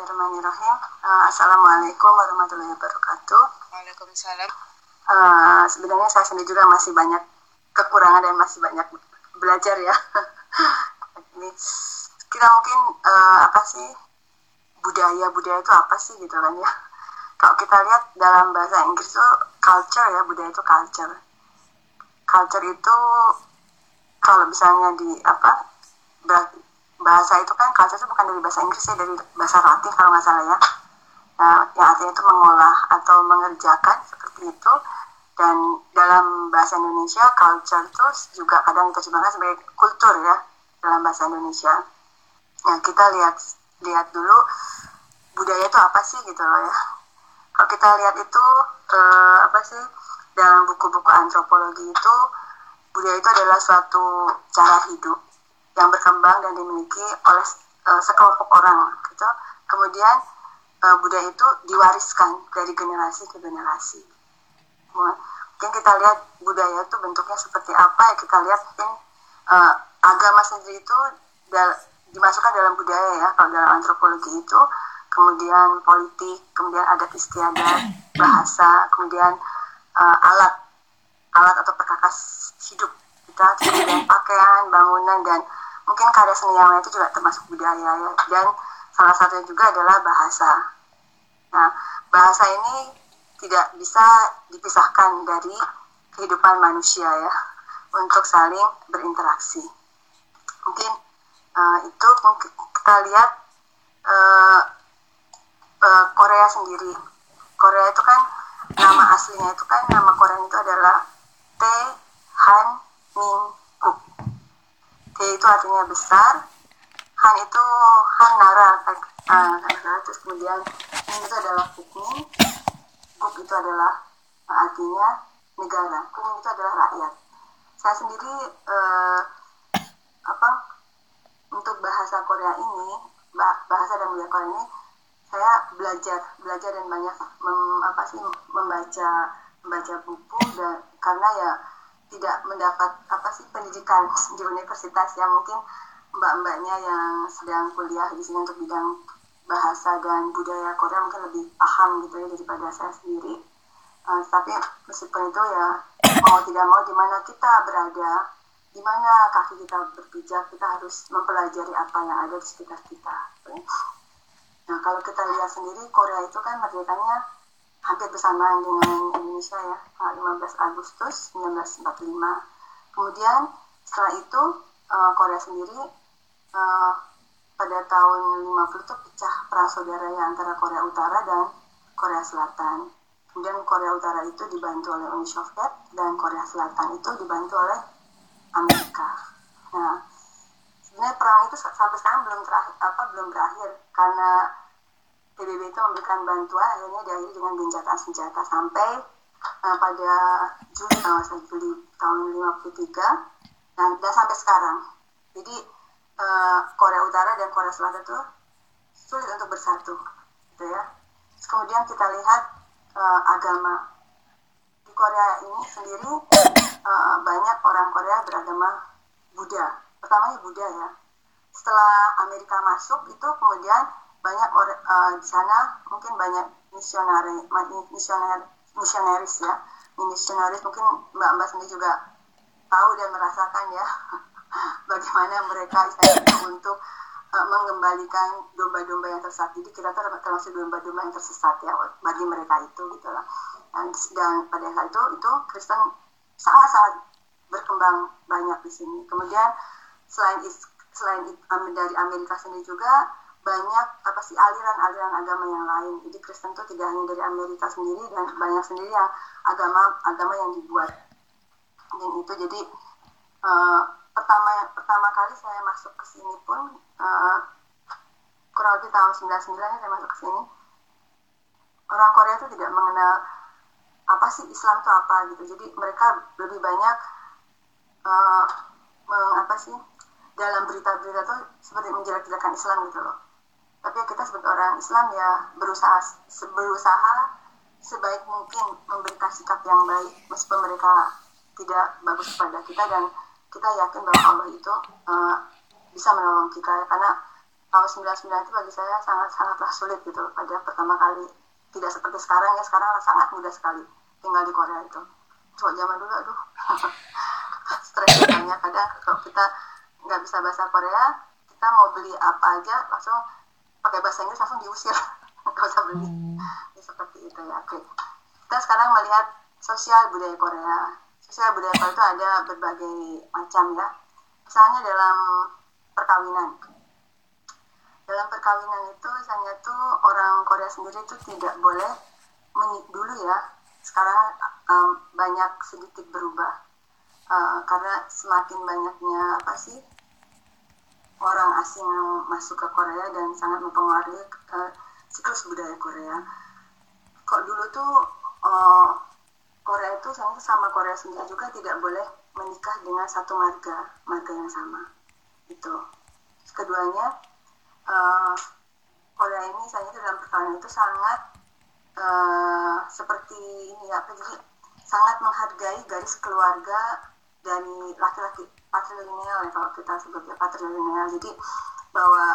Bismillahirrahmanirrahim. Uh, Assalamualaikum warahmatullahi wabarakatuh. Waalaikumsalam. Uh, sebenarnya saya sendiri juga masih banyak kekurangan dan masih banyak belajar ya. Ini kita mungkin uh, apa sih budaya budaya itu apa sih gitu kan ya? Kalau kita lihat dalam bahasa Inggris itu culture ya budaya itu culture. Culture itu kalau misalnya di apa bahasa itu kan culture itu bukan dari bahasa Inggris ya dari bahasa Latin kalau nggak salah ya. Nah, yang artinya itu mengolah atau mengerjakan seperti itu. Dan dalam bahasa Indonesia culture itu juga kadang diterjemahkan sebagai kultur ya dalam bahasa Indonesia. Nah kita lihat lihat dulu budaya itu apa sih gitu loh ya. Kalau kita lihat itu eh, apa sih dalam buku-buku antropologi itu budaya itu adalah suatu cara hidup yang berkembang dan dimiliki oleh uh, sekelompok orang gitu. Kemudian uh, budaya itu diwariskan dari generasi ke generasi. Mungkin kita lihat budaya itu bentuknya seperti apa ya kita lihat mungkin uh, agama sendiri itu dal dimasukkan dalam budaya ya kalau dalam antropologi itu. Kemudian politik kemudian adat istiadat bahasa kemudian uh, alat alat atau perkakas hidup kita kemudian pakaian bangunan dan mungkin karya seni yang lain itu juga termasuk budaya ya. Dan salah satunya juga adalah bahasa. Nah bahasa ini tidak bisa dipisahkan dari kehidupan manusia ya untuk saling berinteraksi. Mungkin uh, itu mungkin kita lihat uh, uh, Korea sendiri. Korea itu kan nama aslinya itu kan nama Korea itu adalah Tae Han Min Itu artinya besar. Han itu Han Nara uh, terus kemudian Min itu adalah Kukmin Kuk itu dah artinya negara. Kuk itu adalah rakyat. Saya sendiri uh, apa untuk bahasa Korea ini bahasa dan budaya Korea ini saya belajar belajar dan banyak mem, apa sih membaca membaca buku dan karena ya tidak mendapat apa sih pendidikan di universitas yang mungkin mbak-mbaknya yang sedang kuliah di sini untuk bidang bahasa dan budaya Korea mungkin lebih paham gitu ya daripada saya sendiri. Uh, tapi meskipun itu ya mau tidak mau di mana kita berada, di mana kaki kita berpijak, kita harus mempelajari apa yang ada di sekitar kita. Nah kalau kita lihat sendiri Korea itu kan merdekanya hampir bersamaan dengan Indonesia ya 15 Agustus 1945 kemudian setelah itu uh, Korea sendiri uh, pada tahun 50 itu pecah perang saudara ya antara Korea Utara dan Korea Selatan. Kemudian Korea Utara itu dibantu oleh Uni Soviet dan Korea Selatan itu dibantu oleh Amerika. Nah sebenarnya perang itu sampai sekarang belum terakhir apa belum berakhir karena PBB itu memberikan bantuan akhirnya diakhiri dengan gencatan senjata sampai uh, pada Juli tanggal Juli tahun 53 dan, dan sampai sekarang. Jadi uh, Korea Utara dan Korea Selatan itu sulit untuk bersatu, gitu ya. Terus kemudian kita lihat uh, agama di Korea ini sendiri uh, banyak orang Korea beragama Buddha. Pertamanya Buddha ya. Setelah Amerika masuk itu kemudian banyak uh, di sana mungkin banyak misionari misioner misionaris ya. Misionaris mungkin mbak-mbak sendiri juga tahu dan merasakan ya bagaimana mereka untuk uh, mengembalikan domba-domba yang tersesat. Jadi kita termasuk domba-domba yang tersesat ya bagi mereka itu gitu lah. Dan, dan pada saat itu itu Kristen sangat-sangat berkembang banyak di sini. Kemudian selain selain dari Amerika sendiri juga banyak apa sih aliran-aliran agama yang lain. Jadi Kristen itu tidak hanya dari Amerika sendiri dan banyak sendiri yang agama agama yang dibuat. Dan itu jadi uh, pertama pertama kali saya masuk ke sini pun uh, kurang lebih tahun 99 saya masuk ke sini. Orang Korea itu tidak mengenal apa sih Islam itu apa gitu. Jadi mereka lebih banyak uh, meng, sih dalam berita-berita itu seperti menjelek-jelekan Islam gitu loh tapi kita sebagai orang Islam ya berusaha berusaha sebaik mungkin memberikan sikap yang baik. Meskipun mereka tidak bagus kepada kita dan kita yakin bahwa Allah itu uh, bisa menolong kita. Karena tahun 99 itu bagi saya sangat sangatlah sulit gitu pada pertama kali. Tidak seperti sekarang ya sekarang sangat mudah sekali tinggal di Korea itu. Coba zaman dulu aduh stres banyak. Kadang kalau kita nggak bisa bahasa Korea kita mau beli apa aja langsung pakai bahasa Inggris langsung diusir. Nggak usah beli. Hmm. ya, seperti itu ya oke. Kita sekarang melihat sosial budaya Korea. Sosial budaya Korea itu ada berbagai macam ya. Misalnya dalam perkawinan. Dalam perkawinan itu misalnya tuh orang Korea sendiri itu tidak boleh menik dulu ya. Sekarang um, banyak sedikit berubah. Uh, karena semakin banyaknya apa sih orang asing yang masuk ke Korea dan sangat mempengaruhi uh, siklus budaya Korea. Kok dulu tuh uh, Korea itu sama Korea sendiri juga tidak boleh menikah dengan satu marga, marga yang sama. Itu. Keduanya, uh, Korea ini saya dalam perkawinan itu sangat uh, seperti ini apa jadi sangat menghargai garis keluarga dari laki-laki patrilineal ya kalau kita sebutnya patrilineal. Jadi bahwa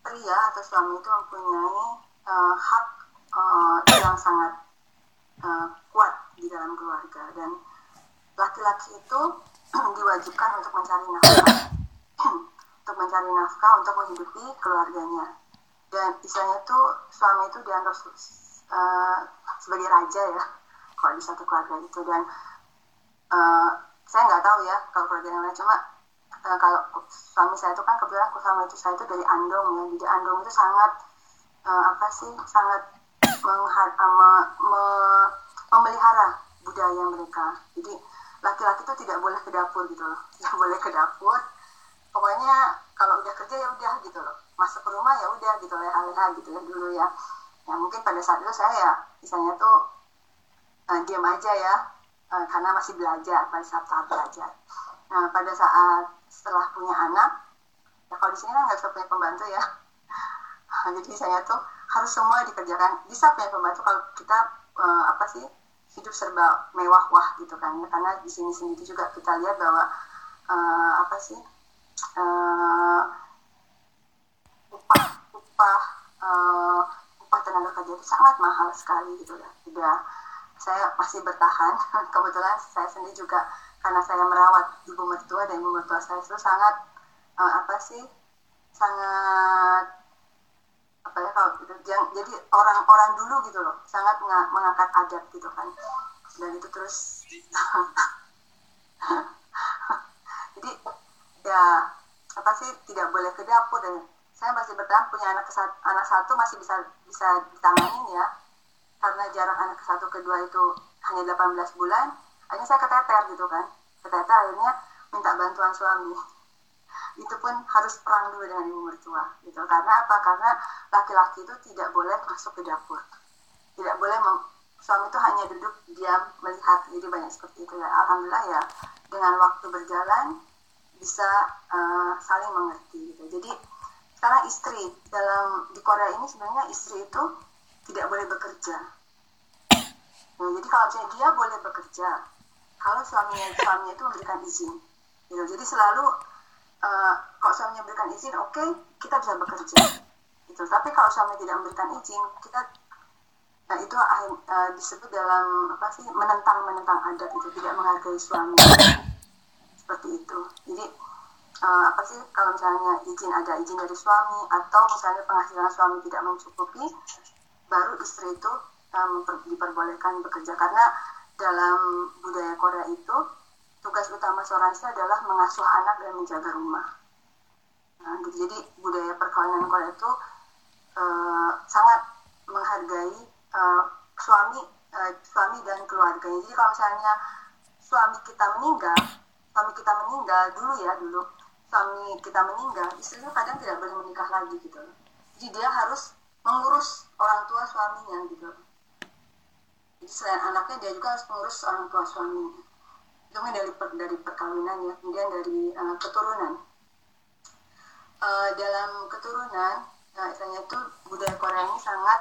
pria atau suami itu mempunyai uh, hak uh, yang sangat uh, kuat di dalam keluarga. Dan laki-laki itu diwajibkan untuk mencari nafkah. Untuk mencari nafkah untuk menghidupi keluarganya. Dan istilahnya tuh suami itu dianggap uh, sebagai raja ya kalau di satu keluarga itu. Dan uh, saya nggak tahu ya kalau keluarga yang lain. Cuma uh, kalau suami saya itu kan kebetulan suami itu saya itu dari Andong ya. Jadi Andong itu sangat uh, apa sih sangat menghar uh, me, me, memelihara budaya mereka. Jadi laki-laki itu tidak boleh ke dapur gitu loh. Tidak boleh ke dapur. Pokoknya kalau udah kerja ya udah gitu loh. Masuk ke rumah ya udah gitu leha-leha gitu ya dulu ya. Ya mungkin pada saat itu saya ya misalnya tuh uh, diam aja ya uh, karena masih belajar pada saat tahap belajar. Nah pada saat setelah punya anak ya kalau di sini kan nggak bisa punya pembantu ya. Jadi saya tuh harus semua dikerjakan. Bisa punya pembantu kalau kita uh, apa sih hidup serba mewah wah gitu kan ya. Karena di sini sendiri juga kita lihat bahwa uh, apa sih uh, upah upah uh, upah tenaga kerja itu sangat mahal sekali gitu ya. Udah saya masih bertahan. Kebetulan saya sendiri juga karena saya merawat ibu mertua dan ibu mertua saya itu sangat uh, apa sih sangat apa ya kalau gitu jadi orang-orang dulu gitu loh sangat mengangkat adat gitu kan. Dan itu terus jadi ya apa sih tidak boleh ke dapur dan saya masih bertahan punya anak anak satu masih bisa bisa ditanganin ya karena jarak anak satu kedua itu hanya 18 bulan akhirnya saya keteter gitu kan. Keteter akhirnya minta bantuan suami. Itu pun harus perang dulu dengan ibu mertua gitu. Karena apa? Karena laki-laki itu tidak boleh masuk ke dapur. Tidak boleh suami itu hanya duduk diam melihat. Jadi banyak seperti itu ya. Alhamdulillah ya dengan waktu berjalan bisa uh, saling mengerti gitu. Jadi sekarang istri. Dalam di Korea ini sebenarnya istri itu tidak boleh bekerja nah, jadi kalau misalnya dia boleh bekerja kalau suaminya suaminya itu memberikan izin. Gitu. jadi selalu uh, kalau suaminya memberikan izin oke okay, kita bisa bekerja. Gitu. Tapi kalau suami tidak memberikan izin kita nah itu uh, disebut dalam apa sih menentang menentang adat itu tidak menghargai suami. Seperti itu. Jadi uh, apa sih kalau misalnya izin ada izin dari suami atau misalnya penghasilan suami tidak mencukupi baru istri itu um, diperbolehkan bekerja. Karena dalam budaya Korea itu tugas utama seorang istri adalah mengasuh anak dan menjaga rumah. Nah, gitu. jadi budaya perkawinan Korea itu uh, sangat menghargai uh, suami uh, suami dan keluarganya jadi kalau misalnya suami kita meninggal suami kita meninggal dulu ya dulu. Suami kita meninggal istrinya kadang tidak boleh menikah lagi gitu. Jadi dia harus mengurus orang tua suaminya gitu jadi selain anaknya dia juga harus mengurus orang tua suaminya. Itu dari dari perkawinan ya kemudian dari uh, keturunan. Uh, dalam keturunan uh, istilahnya itu budaya Korea ini sangat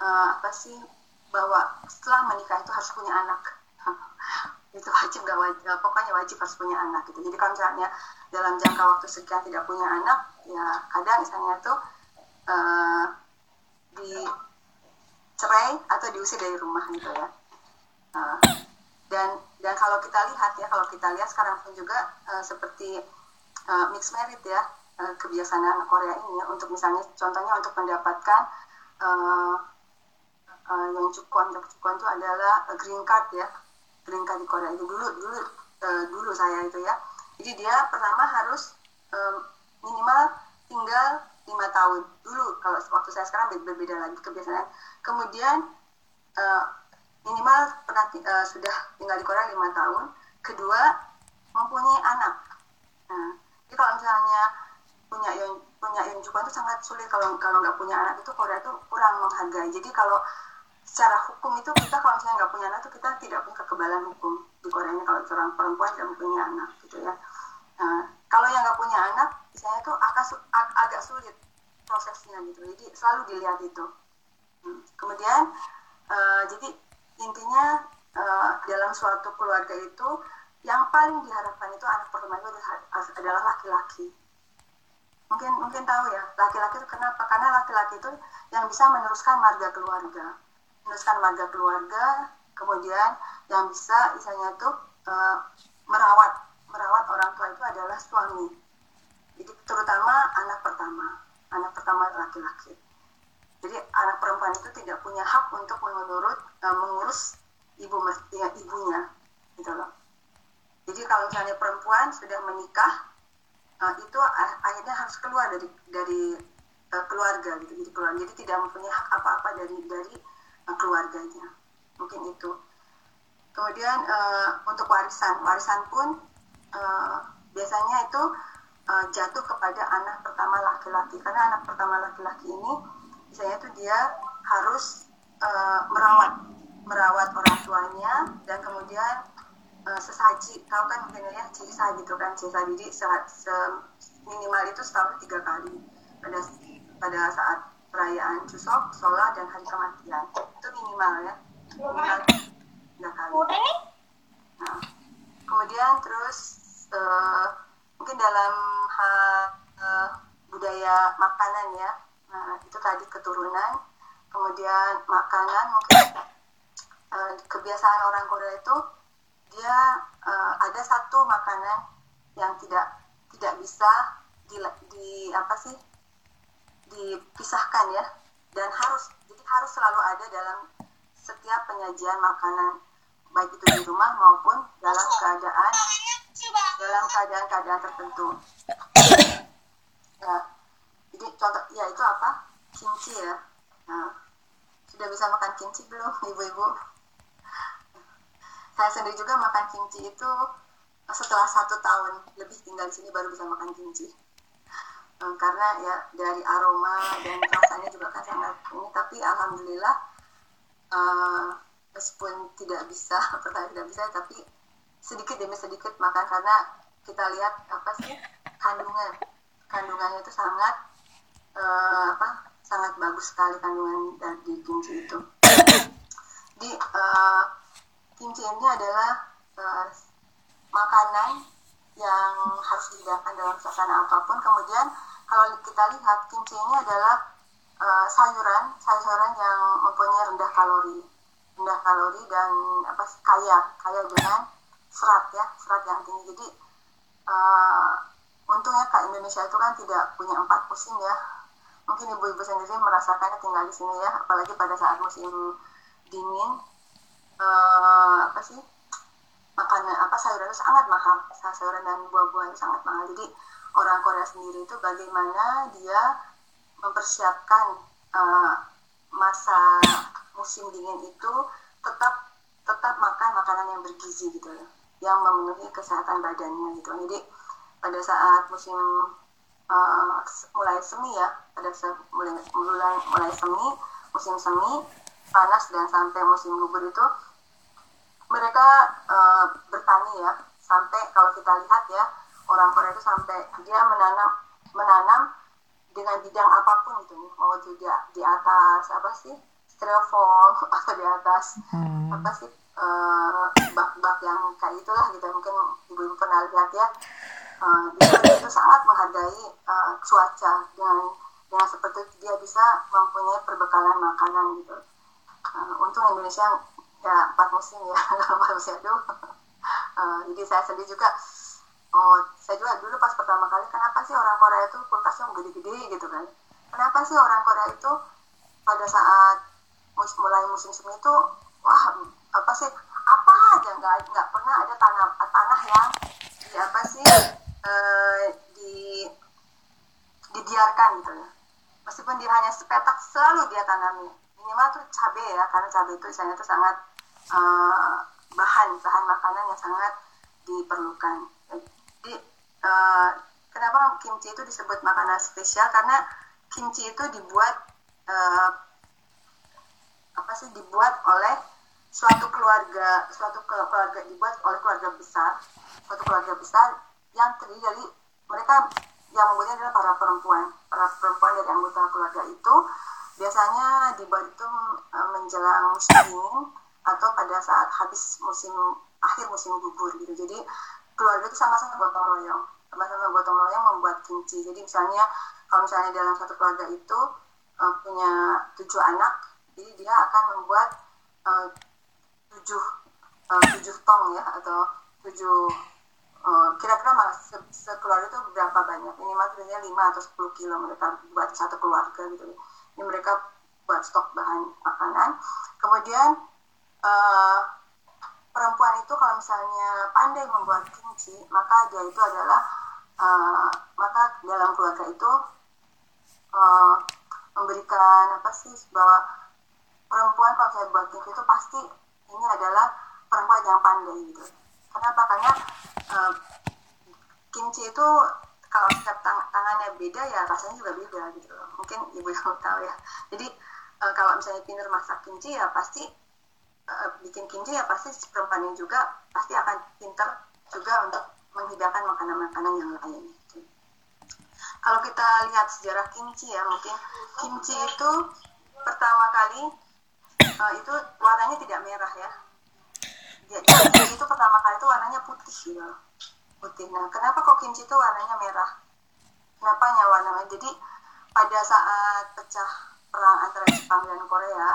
uh, apa sih bahwa setelah menikah itu harus punya anak. Itu wajib gak wajib pokoknya wajib harus punya anak gitu. Jadi kalau misalnya dalam jangka waktu sekian tidak punya anak ya kadang misalnya uh, di cerai atau diusir dari rumah gitu ya. Uh, dan dan kalau kita lihat ya kalau kita lihat sekarang pun juga uh, seperti uh, mixed merit ya uh, kebiasaan Korea ini ya, untuk misalnya contohnya untuk mendapatkan uh, uh, yang cukon cukon itu adalah green card ya green card di Korea itu dulu dulu uh, dulu saya itu ya. Jadi dia pertama harus um, minimal tinggal lima tahun. Dulu kalau waktu saya sekarang berbeda lagi kebiasaan kemudian uh, minimal pernah uh, sudah tinggal di Korea lima tahun. Kedua mempunyai anak. Nah jadi kalau misalnya punya yang punya yang juga itu sangat sulit. Kalau kalau nggak punya anak itu Korea itu kurang menghargai. Jadi kalau secara hukum itu kita kalau misalnya nggak punya anak itu kita tidak punya kekebalan hukum di Korea ini kalau seorang perempuan tidak punya anak gitu ya. Nah, kalau yang nggak punya anak misalnya itu agak ag agak sulit prosesnya gitu. Jadi selalu dilihat itu. Hmm. kemudian uh, jadi intinya uh, dalam suatu keluarga itu yang paling diharapkan itu anak pertama itu adalah laki-laki. Mungkin mungkin tahu ya laki-laki itu kenapa? Karena laki-laki itu yang bisa meneruskan marga keluarga. Meneruskan marga keluarga kemudian yang bisa misalnya tuh uh, merawat merawat orang tua itu adalah suami jadi terutama anak pertama. Anak pertama laki-laki. Jadi anak perempuan itu tidak punya hak untuk menurut uh, mengurus ibu ya, ibunya gitu loh. Jadi kalau misalnya perempuan sudah menikah uh, itu akhirnya harus keluar dari dari uh, keluarga gitu jadi keluar. Jadi tidak mempunyai hak apa-apa dari dari uh, keluarganya. Mungkin itu. Kemudian uh, untuk warisan. Warisan pun uh, biasanya itu uh, jatuh kepada anak pertama laki-laki. Karena anak pertama laki-laki ini misalnya itu dia harus uh, merawat merawat orang tuanya dan kemudian uh, sesaji. Tahu kan mungkin ya cisa gitu kan cisa. Jadi se, se minimal itu setahun tiga kali pada pada saat perayaan Chuseok, Sola dan hari kematian. Itu minimal ya. Minimal tiga kali. Nah, kemudian terus uh, mungkin dalam hal uh, budaya makanan ya. Nah, itu tadi keturunan, kemudian makanan mungkin uh, kebiasaan orang Korea itu dia uh, ada satu makanan yang tidak tidak bisa di, di apa sih dipisahkan ya. Dan harus jadi harus selalu ada dalam setiap penyajian makanan baik itu di rumah maupun dalam keadaan dalam keadaan-keadaan tertentu. Ya, jadi contoh ya itu apa? Kimchi ya. Nah, sudah bisa makan kimchi belum ibu-ibu? Saya sendiri juga makan kimchi itu setelah satu tahun. Lebih tinggal di sini baru bisa makan kimchi. Hmm, karena ya dari aroma dan rasanya juga kan sangat ini tapi alhamdulillah uh, meskipun tidak bisa pertama tidak bisa tapi sedikit demi sedikit makan karena kita lihat apa sih kandungan kandungannya itu sangat uh, apa sangat bagus sekali kandungan dari kimchi itu. Di uh, kimchi ini adalah uh, makanan yang harus dihidangkan dalam suasana apa pun. Kemudian kalau kita lihat kimchi ini adalah uh, sayuran sayuran yang mempunyai rendah kalori, rendah kalori dan apa kaya kaya dengan serat ya serat yang tinggi. Jadi uh, untungnya kak Indonesia itu kan tidak punya empat musim ya. Mungkin ibu-ibu sendiri merasakannya tinggal di sini ya apalagi pada saat musim dingin. Uh, apa sih? Makanan apa sayuran itu sangat mahal. Sayuran dan buah-buahan sangat mahal. Jadi orang Korea sendiri itu bagaimana dia mempersiapkan uh, masa musim dingin itu tetap tetap makan makanan yang bergizi gitu ya yang memenuhi kesehatan badannya gitu. Jadi pada saat musim uh, mulai semi ya pada mulai mulai mulai semi musim semi panas dan sampai musim gugur itu mereka uh, bertani ya. Sampai kalau kita lihat ya orang Korea itu sampai dia menanam menanam dengan bidang apa pun itu nih. Mau juga di atas apa sih? Styrofoam atau di atas? Hmm. apa sih uh, bak-bak yang kayak itulah gitu. Mungkin ibu-ibu pernah lihat ya. Uh, itu sangat menghargai uh, cuaca dengan dengan seperti dia bisa mempunyai perbekalan makanan gitu. Uh, untung Indonesia ya empat musim ya empat musim aduh. Uh, jadi saya sendiri juga. Oh saya juga dulu pas pertama kali kenapa sih orang Korea itu kulkasnya gede-gede gitu kan? Kenapa sih orang Korea itu pada saat mulai musim semi itu wah apa sih? Apa aja? Nggak nggak pernah ada tanah tanah yang di apa sih uh, di dibiarkan gitu ya. Meskipun dia hanya sepetak selalu dia tanami. Minimal tuh cabai ya karena cabai itu misalnya itu sangat uh, bahan bahan makanan yang sangat diperlukan. Jadi uh, kenapa kimchi itu disebut makanan spesial? Karena kimchi itu dibuat uh, apa sih dibuat oleh suatu keluarga suatu keluarga dibuat oleh keluarga besar suatu keluarga besar yang terdiri dari mereka yang membuatnya adalah para perempuan. Para perempuan dari anggota keluarga itu biasanya dibuat itu uh, menjelang musim dingin atau pada saat habis musim akhir musim gugur gitu. Jadi keluarga itu sama-sama gotong royong sama-sama gotong royong membuat kimchi jadi misalnya kalau misalnya dalam satu keluarga itu uh, punya tujuh anak jadi dia akan membuat uh, tujuh uh, tujuh tong ya atau tujuh uh, kira-kira malah se sekeluarga itu berapa banyak? Ini maksudnya lima atau sepuluh kilo mereka buat satu keluarga gitu. Ini mereka buat stok bahan makanan. Kemudian uh, perempuan itu kalau misalnya pandai membuat kimchi maka dia itu adalah uh, maka dalam keluarga itu uh, memberikan apa sih bahwa perempuan kalau saya buat kimchi itu pasti ini adalah perempuan yang pandai gitu. Kenapa karena uh, kimchi itu kalau setiap tang tangannya beda ya rasanya juga beda gitu mungkin ibu yang tahu ya. Jadi uh, kalau misalnya pinter masak kimchi ya pasti uh, bikin kimchi ya pasti perempuan juga pasti akan pinter juga untuk menghidangkan makanan-makanan yang lain gitu. kalau kita lihat sejarah kimchi ya mungkin kimchi itu pertama kali uh, itu warnanya tidak merah ya jadi kimchi itu pertama kali itu warnanya putih gitu putih. Nah, kenapa kok kimchi itu warnanya merah? Kenapa nya warna merah? Jadi pada saat pecah perang antara Jepang dan Korea,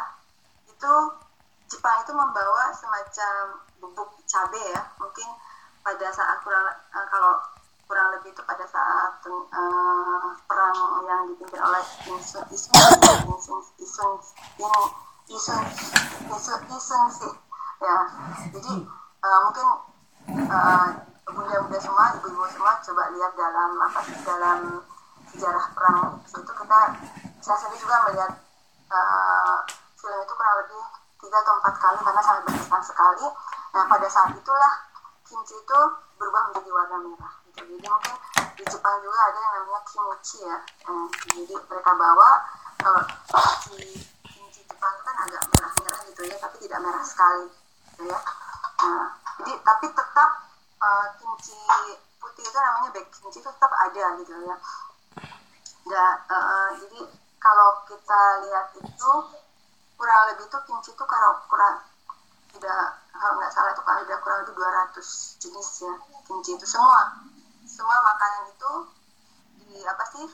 itu Jepang itu membawa semacam bubuk cabai ya, mungkin pada saat kurang uh, kalau kurang lebih itu pada saat uh, perang yang dipimpin oleh Isun Isun Isun Isun Isun Isun Isun sih ya jadi uh, mungkin uh, bunda-bunda semua, ibu-ibu semua coba lihat dalam apa dalam sejarah perang itu kita saya sendiri juga melihat uh, film itu kurang lebih tiga atau empat kali karena sangat berkesan sekali. Nah pada saat itulah kimchi itu berubah menjadi warna merah. Gitu. Jadi mungkin di Jepang juga ada yang namanya kimchi ya. Nah, jadi mereka bawa kalau itu kan agak merah-merah gitu ya, tapi tidak merah sekali, gitu ya. Nah, jadi tapi tetap uh, kimchi putih itu namanya back kimchi itu tetap ada gitu ya. Dan uh, jadi kalau kita lihat itu kurang lebih itu kimchi itu kalau kurang tidak kalau nggak salah itu kalau ada kurang lebih 200 jenis ya kimchi itu semua semua makanan itu di apa sih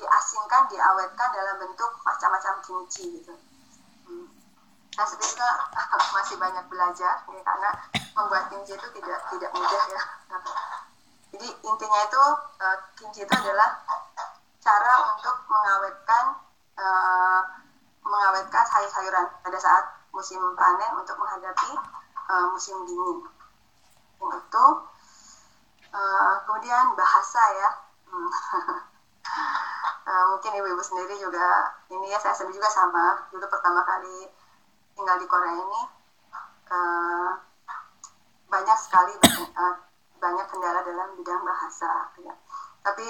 diasingkan diawetkan dalam bentuk macam-macam kimchi gitu. Nah sebenarnya masih banyak belajar ya, karena membuat kimchi itu tidak tidak mudah ya. Jadi intinya itu uh, kimchi itu adalah cara untuk mengawetkan uh, mengawetkan sayur-sayuran pada saat musim panen untuk menghadapi uh, musim dingin. Itu uh, kemudian bahasa ya. uh, mungkin ibu-ibu sendiri juga ini ya saya sendiri juga sama dulu pertama kali tinggal di Korea ini uh, banyak sekali uh, banyak kendala dalam bidang bahasa ya. tapi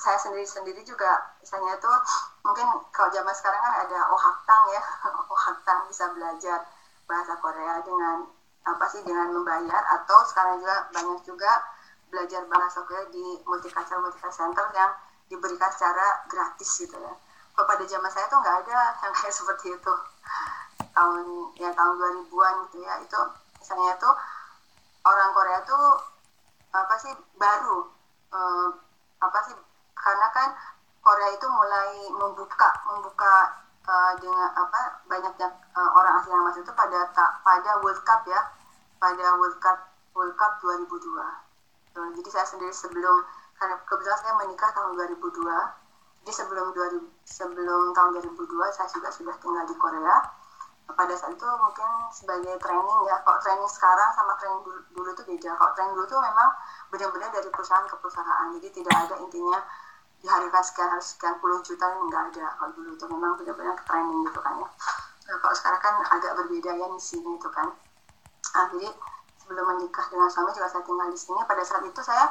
saya sendiri sendiri juga misalnya itu mungkin kalau zaman sekarang kan ada ohaktang ya. Ohaktang bisa belajar bahasa Korea dengan apa sih dengan membayar atau sekarang juga banyak juga belajar bahasa Korea di multicultural multicultural center yang diberikan secara gratis gitu ya. Kalau pada zaman saya tuh nggak ada yang kayak seperti itu tahun ya tahun 2000-an gitu ya. Itu misalnya itu orang Korea tuh apa sih baru uh, apa sih karena kan Korea itu mulai membuka membuka uh, dengan apa banyaknya uh, orang asing yang masuk itu pada tak pada World Cup ya. Pada World Cup World Cup 2002 jadi saya sendiri sebelum karena kebetulan saya menikah tahun 2002 jadi sebelum 2000 sebelum tahun 2002 saya juga sudah tinggal di Korea pada saat itu mungkin sebagai training ya kalau training sekarang sama training dulu, dulu itu beda. Kalau training dulu itu memang benar-benar dari perusahaan ke perusahaan. Jadi tidak ada intinya dihadirkan sekian harus sekian puluh juta nggak ada. Kalau dulu itu memang benar-benar training gitu kan ya. Nah, kalau sekarang kan agak berbeda ya misinya itu kan. Nah, jadi sebelum menikah dengan suami juga saya tinggal di sini. Pada saat itu saya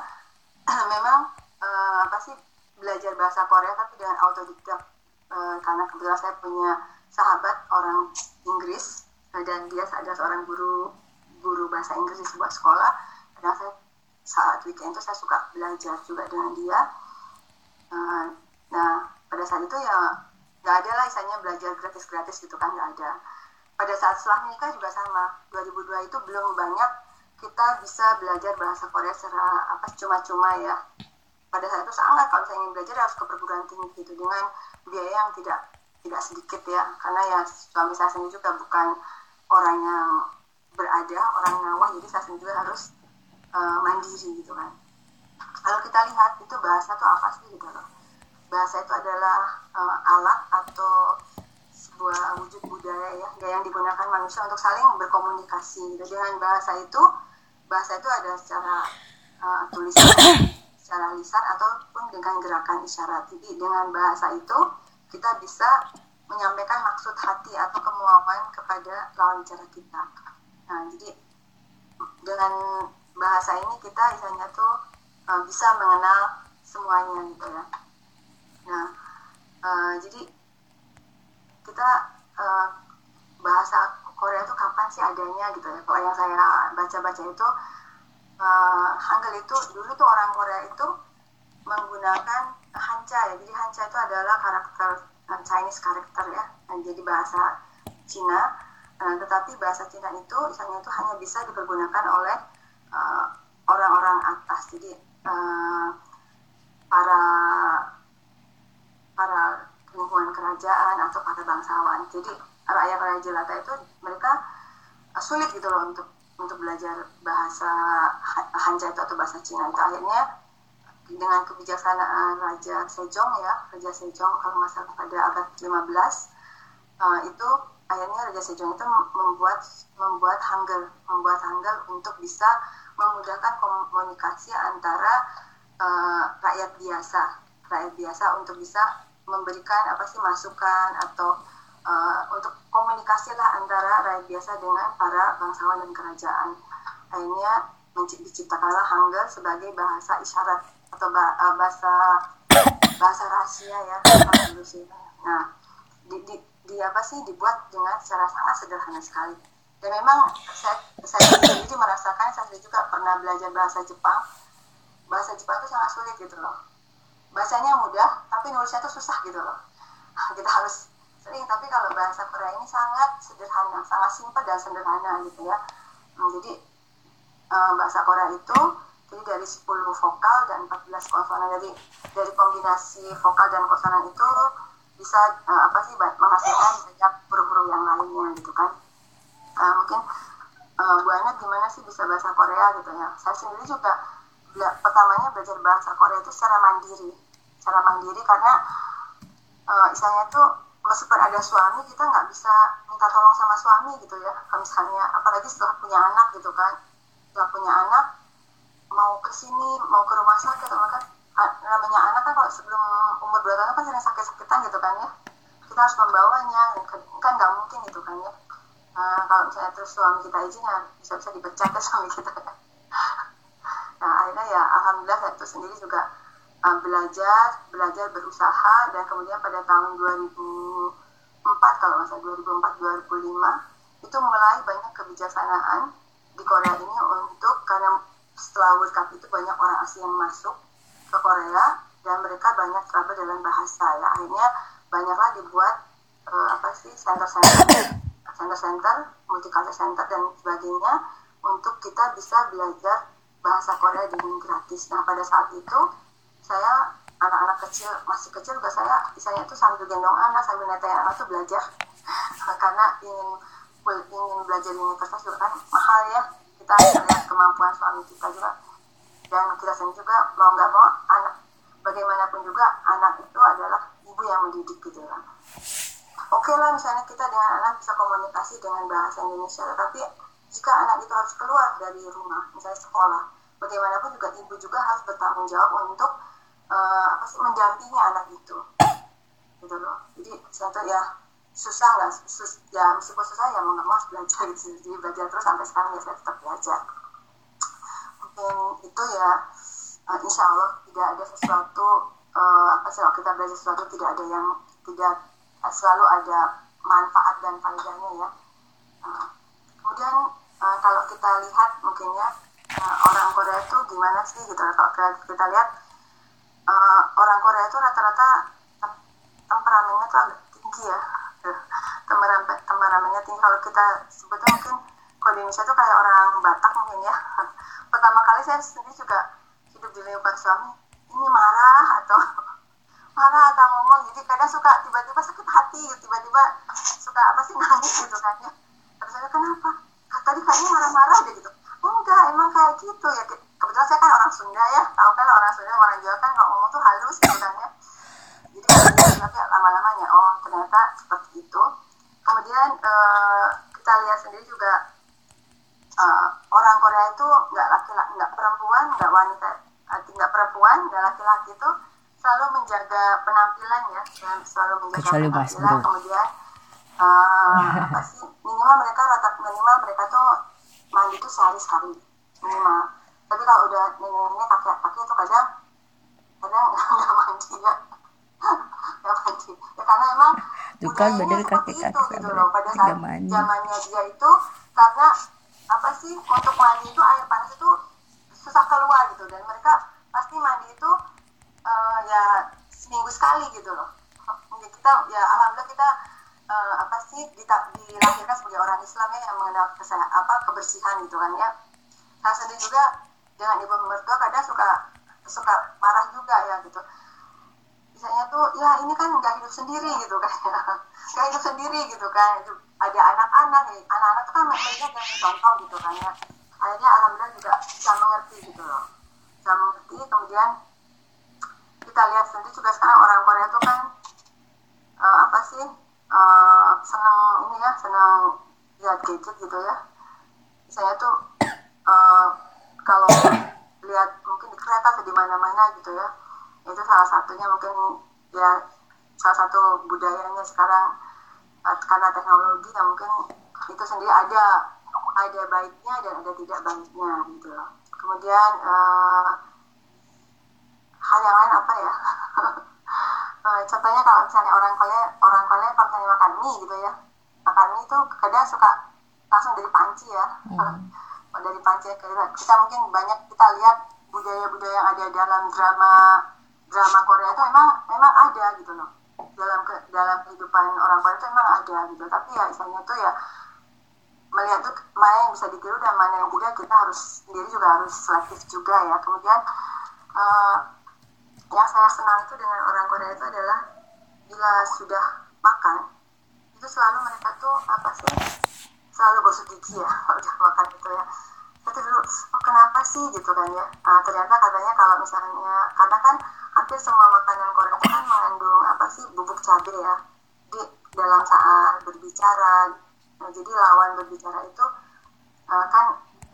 memang uh, apa sih belajar bahasa Korea tapi dengan autodidak. Uh, karena kebetulan saya punya sahabat orang Inggris uh, dan dia adalah seorang guru guru bahasa Inggris di sebuah sekolah. Dan saya saat weekend itu saya suka belajar juga dengan dia. Uh, nah pada saat itu ya nggak ada lah misalnya belajar gratis-gratis gitu kan nggak ada. Pada saat setelah menikah juga sama. 2002 itu belum banyak kita bisa belajar bahasa Korea secara apa cuma-cuma ya. Pada saat itu sangat kalau saya ingin belajar harus ke perguruan tinggi gitu dengan biaya yang tidak tidak sedikit ya. Karena ya suami saya sendiri juga bukan orang yang berada orang ngawah jadi saya sendiri juga harus uh, mandiri gitu kan. Kalau kita lihat itu bahasa itu apa sih gitu loh? Bahasa itu adalah uh, alat atau sebuah wujud budaya ya yang digunakan manusia untuk saling berkomunikasi gitu. dengan bahasa itu bahasa itu ada secara uh, tulisan secara lisan ataupun dengan gerakan isyarat jadi dengan bahasa itu kita bisa menyampaikan maksud hati atau kemauan kepada lawan bicara kita. Nah jadi dengan bahasa ini kita misalnya tuh uh, bisa mengenal semuanya gitu ya. Nah uh, jadi kita uh, bahasa Korea itu kapan sih adanya gitu ya? Kalau yang saya baca-baca itu uh, Hangul itu dulu tuh orang Korea itu menggunakan Hancha ya. Jadi Hancha itu adalah karakter uh, Chinese karakter ya nah, jadi bahasa Cina. Uh, tetapi bahasa Cina itu misalnya itu hanya bisa dipergunakan oleh orang-orang uh, atas. Jadi uh, para para lingkungan kerajaan atau para bangsawan. Jadi rakyat-rakyat jelata itu mereka sulit gitu loh untuk untuk belajar bahasa Hanja itu atau bahasa Cina itu. Akhirnya dengan kebijaksanaan Raja Sejong ya Raja Sejong kalau nggak salah pada abad 15 uh, itu akhirnya Raja Sejong itu membuat membuat Hangul membuat Hangul untuk bisa memudahkan komunikasi antara uh, rakyat biasa rakyat biasa untuk bisa memberikan apa sih masukan atau uh, untuk komunikasi lah antara rakyat biasa dengan para bangsawan dan kerajaan. Akhirnya diciptakanlah Hangul sebagai bahasa isyarat atau uh, bahasa bahasa rahasia ya Nah, di, di, di apa sih dibuat dengan secara sangat sederhana sekali. Dan memang saya saya sendiri merasakan saya sendiri juga pernah belajar bahasa Jepang. Bahasa Jepang itu sangat sulit gitu loh. Bahasanya mudah, tapi nulisnya itu susah gitu loh. Kita harus sering tapi kalau bahasa Korea ini sangat sederhana sangat simpel dan sederhana gitu ya hmm, jadi uh, bahasa Korea itu jadi dari 10 vokal dan 14 konsonan jadi dari kombinasi vokal dan konsonan itu bisa uh, apa sih menghasilkan banyak huruf-huruf yang lainnya gitu kan. Uh, mungkin uh, Bu Ana gimana sih bisa bahasa Korea gitu ya. Saya sendiri juga pertamanya belajar bahasa Korea itu secara mandiri. Secara mandiri karena uh, istilahnya tuh meskipun ada suami kita nggak bisa minta tolong sama suami gitu ya. Misalnya apalagi setelah punya anak gitu kan. Setelah punya anak mau ke sini mau ke rumah sakit atau kan namanya anak kan kalau sebelum umur dua tahun kan sering sakit-sakitan gitu kan ya. Kita harus membawanya kan nggak mungkin gitu kan ya. Nah, kalau misalnya terus suami kita izin ya bisa-bisa dipecat ya suami kita nah akhirnya ya alhamdulillah saya itu sendiri juga uh, belajar, belajar berusaha dan kemudian pada tahun 2004 kalau masa 2004 2005 itu mulai banyak kebijaksanaan di Korea ini untuk karena setelah World Cup itu banyak orang asing yang masuk ke Korea dan mereka banyak trouble dalam bahasa. Ya akhirnya banyaklah dibuat uh, apa sih center-center. Center-center multicultural center dan sebagainya untuk kita bisa belajar bahasa Korea dengan gratis. Nah pada saat itu saya anak-anak kecil masih kecil juga saya misalnya tuh sambil gendong anak sambil netain anak tuh belajar. Karena ingin ingin belajar di universitas juga kan mahal ya kita lihat kemampuan suami kita juga. Dan kita sendiri juga mau nggak mau anak bagaimanapun juga anak itu adalah ibu yang mendidik gitu kan oke okay lah misalnya kita dengan anak bisa komunikasi dengan bahasa Indonesia tapi jika anak itu harus keluar dari rumah misalnya sekolah bagaimanapun juga ibu juga harus bertanggung jawab untuk uh, apa sih mendampingi anak itu. Gitu loh. Jadi satu ya susah nggak sus, ya meskipun susah ya mau nggak mau harus belajar gitu jadi belajar terus sampai sekarang ya saya tetap belajar. Mungkin itu ya uh, insya Allah tidak ada sesuatu uh, apa sih kalau kita belajar sesuatu tidak ada yang tidak selalu ada manfaat dan faedahnya ya. Uh, kemudian uh, kalau kita lihat mungkin ya uh, orang Korea itu gimana sih gitu kalau kita lihat uh, orang Korea itu rata-rata temperamennya tuh agak tinggi ya temperamen temperamennya tinggi kalau kita sebutnya mungkin kalau di Indonesia tuh kayak orang Batak mungkin ya. Pertama kali saya sendiri juga hidup di lingkungan suami ini marah atau marah atau ngomong. Jadi kadang suka tiba-tiba sakit hati tiba-tiba suka apa sih nangis gitu kan ya. Terus saya kenapa? Tadi kayaknya marah-marah deh gitu. Enggak emang kayak gitu. Ya kebetulan saya kan orang Sunda ya. Tahu kan orang Sunda orang Jawa kan kalau ngomong tuh halus gitu kan ya jadi tapi lama-lamanya oh ternyata seperti itu. Kemudian uh, kita lihat sendiri juga uh, orang Korea itu nggak laki-laki nggak perempuan nggak wanita nggak perempuan nggak laki-laki itu selalu menjaga penampilan ya dan selalu menjaga Kecuali penampilan. kemudian uh, apa sih minimal mereka rata minimal mereka tuh mandi tuh sehari sekali minimal. Tapi kalau udah nenek-nenek kakek-kakek itu kadang kadang nggak mandi ya nggak mandi ya karena emang budayanya seperti itu gitu loh. Pada saat zamannya. dia itu karena apa sih untuk mandi itu air panas itu susah keluar gitu. Dan mereka pasti mandi itu uh, ya seminggu sekali gitu loh. Mungkin kita ya alhamdulillah kita uh, apa sih dilahirkan sebagai orang Islam ya yang mengenal kesehatan apa kebersihan gitu kan ya. Saya sendiri juga dengan ibu mertua kadang suka suka marah juga ya gitu misalnya tuh ya ini kan nggak hidup sendiri gitu kan. Nggak hidup sendiri gitu kan. Ada anak-anak nih anak-anak tuh kan mereka yang contoh gitu kan ya. Akhirnya alhamdulillah juga bisa mengerti gitu loh. Bisa mengerti. Kemudian kita lihat sendiri juga sekarang orang Korea itu kan uh, apa sih uh, senang ini ya senang lihat gadget gitu ya. Saya tuh uh, kalau lihat mungkin di kereta atau di mana-mana gitu ya itu salah satunya mungkin ya salah satu budayanya sekarang. Karena teknologi yang mungkin itu sendiri ada ada baiknya dan ada tidak baiknya gitu loh. Kemudian uh, hal yang lain apa ya? Uh, contohnya kalau misalnya orang Korea orang Korea kalau misalnya makan mie gitu ya. Makan mie itu kadang suka langsung dari panci ya. Hmm. dari panci kita, kita mungkin banyak kita lihat budaya-budaya yang ada dalam drama drama Korea itu memang memang ada gitu loh. Dalam ke, dalam kehidupan orang Korea itu memang ada gitu. Tapi ya misalnya tuh ya melihat tuh mana yang bisa ditiru dan mana yang tidak kita harus sendiri juga harus selektif juga ya. Kemudian uh, yang saya senang itu dengan orang Korea itu adalah bila sudah makan itu selalu mereka tuh apa sih selalu gosok gigi ya kalau udah makan itu ya itu dulu. Oh kenapa sih? Gitu kan ya. Uh, ternyata katanya kalau misalnya karena kan hampir semua makanan Korea itu kan mengandung apa sih bubuk cabai ya. Di dalam saat berbicara nah jadi lawan berbicara itu uh, kan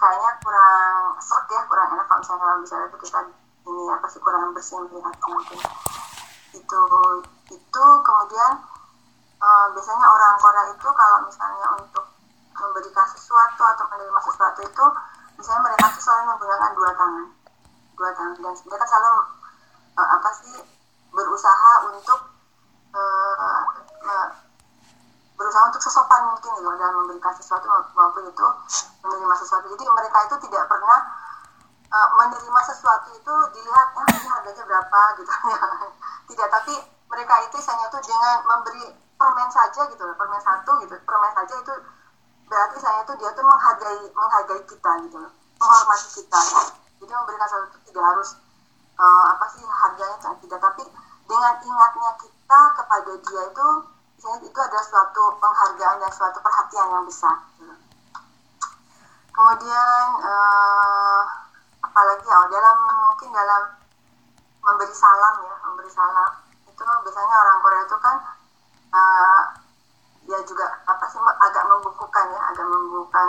kayaknya kurang serak ya kurang enak kalau misalnya lawan bicara itu kita ini apa sih kurang bersih melihatnya mungkin. Itu itu kemudian uh, biasanya orang Korea itu kalau misalnya untuk memberikan sesuatu atau menerima sesuatu itu misalnya mereka tuh selalu menggunakan dua tangan. Dua tangan. Dan mereka selalu uh, apa sih berusaha untuk uh, uh, berusaha untuk sesopan mungkin gitu dalam memberikan sesuatu maupun itu menerima sesuatu. Jadi mereka itu tidak pernah uh, menerima sesuatu itu dilihat ya ini harganya berapa? gitu. Ya tidak tapi mereka itu misalnya tuh dengan memberi permen saja gitu permen satu gitu. Permen saja itu berarti saya itu dia tuh menghargai menghargai kita gitu menghormati kita ya. jadi memberikan sesuatu tidak harus uh, apa sih harganya tidak tapi dengan ingatnya kita kepada dia itu misalnya itu adalah suatu penghargaan dan suatu perhatian yang besar gitu. kemudian uh, apalagi ya dalam mungkin dalam memberi salam ya memberi salam itu biasanya orang Korea itu kan uh, ya juga apa sih agak membukukan ya agak membukukan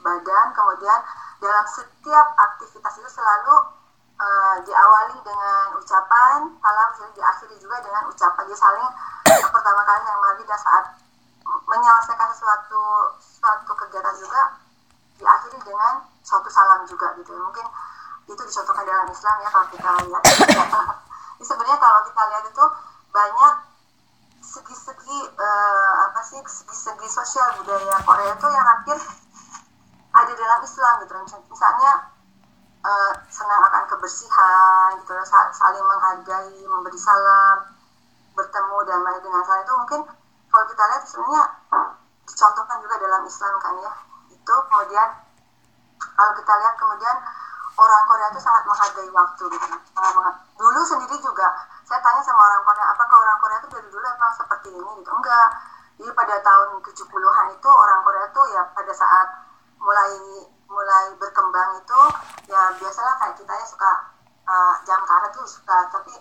badan. Kemudian dalam setiap aktivitas itu selalu uh, diawali dengan ucapan salam sering diakhiri juga dengan ucapan dia saling pertama kali yang mari dan saat menyelesaikan sesuatu suatu kegiatan juga diakhiri dengan suatu salam juga gitu. Mungkin itu dicontohkan dalam Islam ya kalau kita lihat. Ya, sebenarnya kalau kita lihat itu banyak segi-segi uh, apa sih segi-segi sosial budaya Korea itu yang hampir ada dalam Islam gitu. Misalnya uh, senang akan kebersihan gitu saling menghargai memberi salam bertemu dan lain dengan salah itu mungkin kalau kita lihat sebenarnya dicontohkan juga dalam Islam kan ya. Itu kemudian kalau kita lihat kemudian orang Korea itu sangat menghargai waktu gitu. Dulu sendiri juga saya tanya sama orang Korea apakah orang Korea itu dari dulu emang seperti ini? Gitu. Enggak. Jadi pada tahun 70-an itu orang Korea itu ya pada saat mulai mulai berkembang itu ya biasalah kayak kita ya suka uh, jam karet tuh suka. Tapi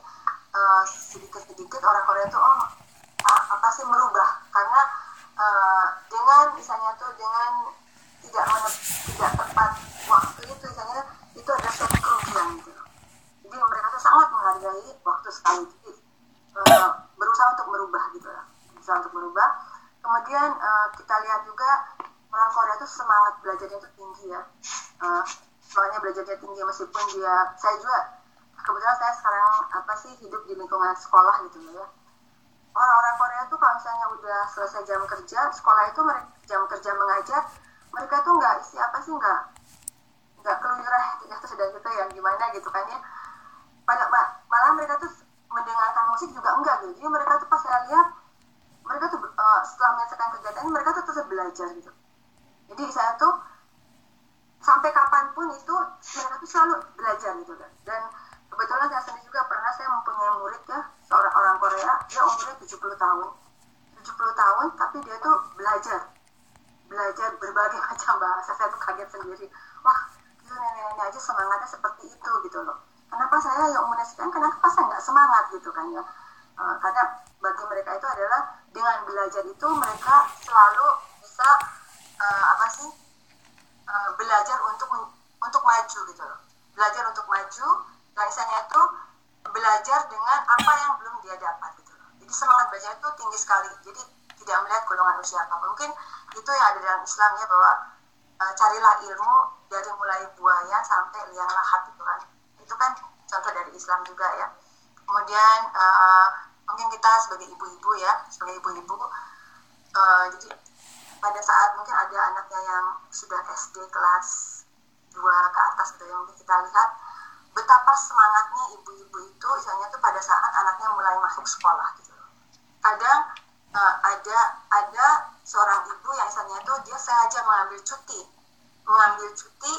uh, sedikit-sedikit orang Korea itu oh apa sih merubah? Karena uh, dengan misalnya tuh dengan tidak tidak tepat waktu itu misalnya itu ada suatu kerugian gitu. Jadi mereka sangat menghargai waktu sekali. Jadi uh, berusaha untuk merubah gitu lah berusaha untuk merubah. Kemudian uh, kita lihat juga orang Korea itu semangat belajarnya itu tinggi ya. Uh, semangatnya belajarnya tinggi meskipun dia saya juga kebetulan saya sekarang apa sih hidup di lingkungan sekolah gitu ya. Orang-orang Korea tuh kalau misalnya udah selesai jam kerja sekolah itu mereka jam kerja mengajar mereka tuh nggak isi apa sih nggak nggak keluyurah ya sudah gitu ya gimana gitu kan ya pada malah mereka tuh mendengarkan musik juga enggak gitu. Jadi mereka tuh pas saya lihat mereka tuh uh, setelah menyelesaikan kegiatan mereka tuh terus belajar gitu. Jadi saya tuh sampai kapan pun itu mereka tuh selalu belajar gitu kan. Dan kebetulan saya sendiri juga pernah saya mempunyai murid ya seorang orang Korea. Dia umurnya 70 tahun. 70 tahun tapi dia tuh belajar. Belajar berbagai macam bahasa. Saya tuh kaget sendiri. Wah itu nenek-nenek aja semangatnya seperti itu gitu loh kenapa saya yang umurnya sekian kenapa saya nggak semangat gitu kan ya. Uh, karena bagi mereka itu adalah dengan belajar itu mereka selalu bisa uh, apa sih uh, belajar untuk untuk maju gitu loh. Belajar untuk maju misalnya itu belajar dengan apa yang belum dia dapat gitu loh. Jadi semangat belajar itu tinggi sekali. Jadi tidak melihat golongan usia apa. Mungkin itu yang ada dalam Islam ya bahwa uh, carilah ilmu dari mulai buaya sampai liang lahat itu kan itu kan contoh dari Islam juga ya. Kemudian uh, mungkin kita sebagai ibu-ibu ya sebagai ibu-ibu uh, jadi pada saat mungkin ada anaknya yang sudah SD kelas 2 ke atas gitu yang kita lihat betapa semangatnya ibu-ibu itu misalnya tuh pada saat anaknya mulai masuk sekolah gitu. Kadang uh, ada ada seorang ibu yang misalnya itu dia sengaja mengambil cuti mengambil cuti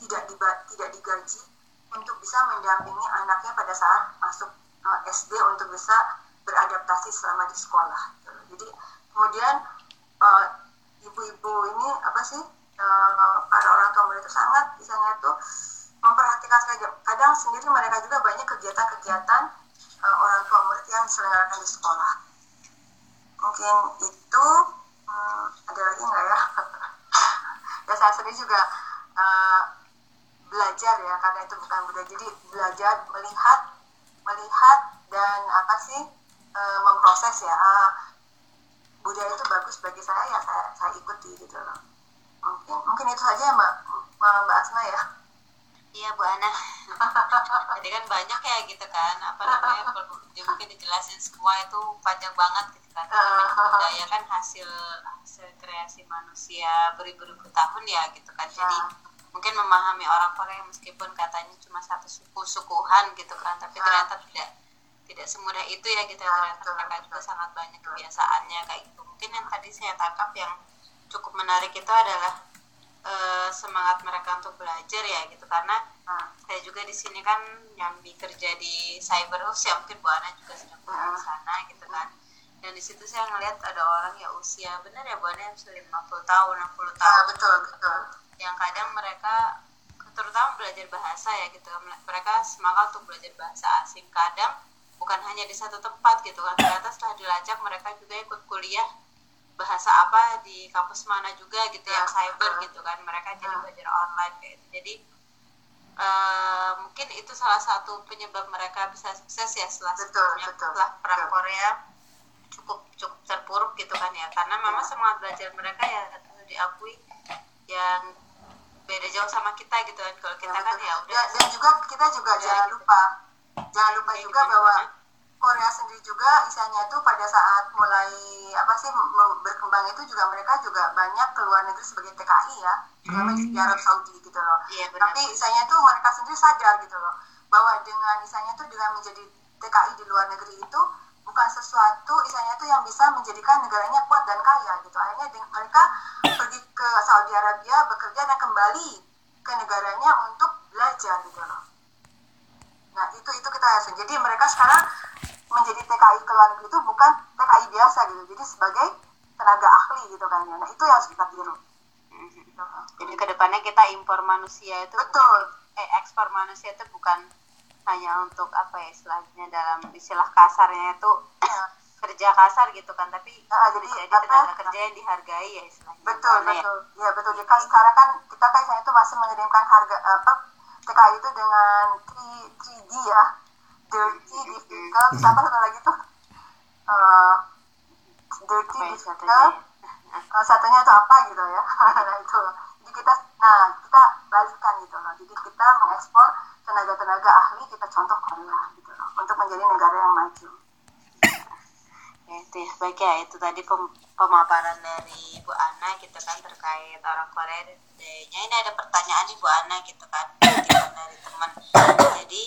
tidak diba, tidak digaji untuk bisa mendampingi anaknya pada saat masuk eh, SD untuk bisa beradaptasi selama di sekolah jadi kemudian uh, ibu-ibu ini apa sih uh, para orang tua murid itu sangat misalnya tuh memperhatikan saja kadang sendiri mereka juga banyak kegiatan-kegiatan orang tua murid yang diselenggarakan di sekolah. Mungkin itu hmm, ada lagi nggak ya? Ya saya sendiri juga belajar ya karena itu bukan budaya jadi belajar melihat melihat dan apa sih uh, memproses ya uh, budaya itu bagus bagi saya ya saya, saya ikuti gitu loh mungkin mungkin itu saja ya mbak mbak Asma ya Iya Bu Ana. Jadi kan banyak ya gitu kan apa namanya mungkin dijelasin semua itu panjang banget gitu kan. Budaya kan hasil hasil kreasi manusia beribu-ribu tahun ya gitu kan. Jadi ya. Mungkin memahami orang Korea meskipun katanya cuma satu suku sukuhan gitu kan, tapi ya. ternyata tidak tidak semudah itu ya gitu ya ternyata mereka juga sangat banyak kebiasaannya kayak gitu. Mungkin yang tadi saya tangkap yang cukup menarik itu adalah uh, semangat mereka untuk belajar ya gitu karena uh, saya juga di sini kan nyambi kerja di cyber house ya mungkin Bu Ana juga sedang uh, di sana gitu kan. Dan di situ saya ngelihat ada orang ya usia benar ya Bu Ana yang sudah 50 tahun 60 tahun. Uh, betul betul yang kadang mereka terutama belajar bahasa ya gitu. Mereka semangat untuk belajar bahasa asing. Kadang bukan hanya di satu tempat gitu kan. Ternyata setelah dilacak mereka juga ikut kuliah bahasa apa di kampus mana juga gitu ya, yang cyber gitu kan. Mereka jadi ah. belajar online kayak gitu. Jadi uh, mungkin itu salah satu penyebab mereka bisa sukses ya setelah betul, betul, setelah perang betul. Korea cukup cukup terpuruk gitu kan ya. Karena memang semangat belajar mereka ya diakui yang beda jauh sama kita gitu kan. Kalau kita ya, kan ya udah. Dan juga kita juga jangan lupa jangan lupa juga bahwa Korea sendiri juga isanya itu pada saat mulai apa sih berkembang itu juga mereka juga banyak keluar negeri sebagai TKI ya. Terutama hmm. di Arab Saudi gitu loh. Iya, tapi isanya itu mereka sendiri sadar gitu loh. Bahwa dengan isanya itu dengan menjadi TKI di luar negeri itu bukan sesuatu isanya itu yang bisa menjadikan negaranya kuat dan kaya gitu. Akhirnya mereka pergi ke Saudi Arabia bekerja dan kembali ke negaranya untuk belajar gitu loh. Nah itu itu kita yakin jadi mereka sekarang menjadi TKI ke luar negeri itu bukan TKI biasa gitu. Jadi sebagai tenaga ahli gitu kan ya. Nah itu yang harus kita tiru. Gitu. jadi ke depannya kita impor manusia itu betul. Eh ekspor manusia itu bukan hanya untuk apa ya istilahnya dalam istilah kasarnya itu ya. kerja kasar gitu kan tapi nah, jadi, jadi apa, tenaga kerja yang dihargai ya istilahnya. Betul Karena betul. Ya, ya betul. Jadi kan sekarang kan kita kan itu masih mengirimkan harga apa TKI itu dengan 3, 3D ya. Dirty difficult hmm. apa satu lagi tuh? Uh, dirty difficult uh, satunya itu apa gitu ya? Nah itu. Jadi kita nah kita balikkan gitu loh. Jadi kita mengekspor tenaga-tenaga ahli kita contoh Korea gitu loh untuk menjadi negara yang maju. Ya ya. Baik ya itu tadi pem pemaparan dari Bu Ana gitu kan terkait orang Korea. Budayanya ini ada pertanyaan nih Bu Ana gitu kan dari teman. Jadi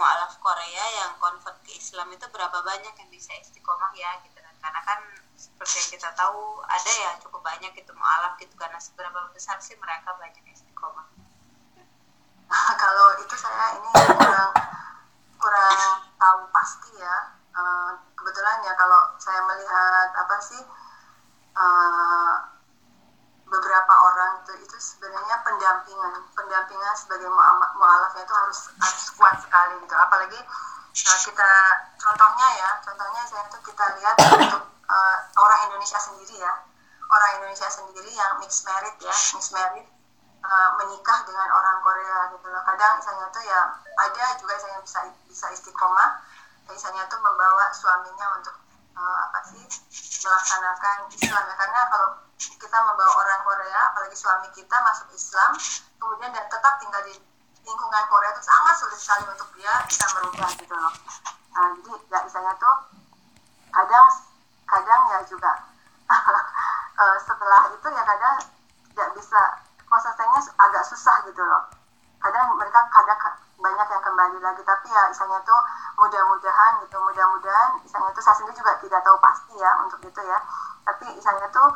mualaf Korea yang convert ke Islam itu berapa banyak yang bisa istiqomah ya gitu kan? Karena kan seperti yang kita tahu ada ya cukup banyak itu mualaf gitu karena seberapa besar sih mereka banyak istiqomah itu saya ini kurang kurang tahu pasti ya. Uh, kebetulan ya kalau saya melihat apa sih uh, beberapa orang itu itu sebenarnya pendampingan pendampingan sebagai mualafnya itu harus harus kuat sekali gitu. Apalagi uh, kita contohnya ya contohnya saya itu kita lihat untuk uh, orang Indonesia sendiri ya. Orang Indonesia sendiri yang mixed married ya mixed married uh, menikah dengan orang Korea gitu loh. Kadang misalnya tuh ya ada juga saya bisa bisa istiqomah. Misalnya tuh membawa suaminya untuk uh, apa sih melaksanakan Islam ya. Karena kalau kita membawa orang Korea apalagi suami kita masuk Islam kemudian dan tetap tinggal di lingkungan Korea itu sangat sulit sekali untuk dia bisa merubah gitu loh. Nah jadi ya misalnya tuh kadang kadang ya juga uh, setelah itu ya kadang tidak bisa prosesnya agak susah gitu loh. Kadang mereka kadang banyak yang kembali lagi tapi ya misalnya tuh mudah-mudahan gitu mudah-mudahan misalnya tuh saya sendiri juga tidak tahu pasti ya untuk itu ya. Tapi misalnya tuh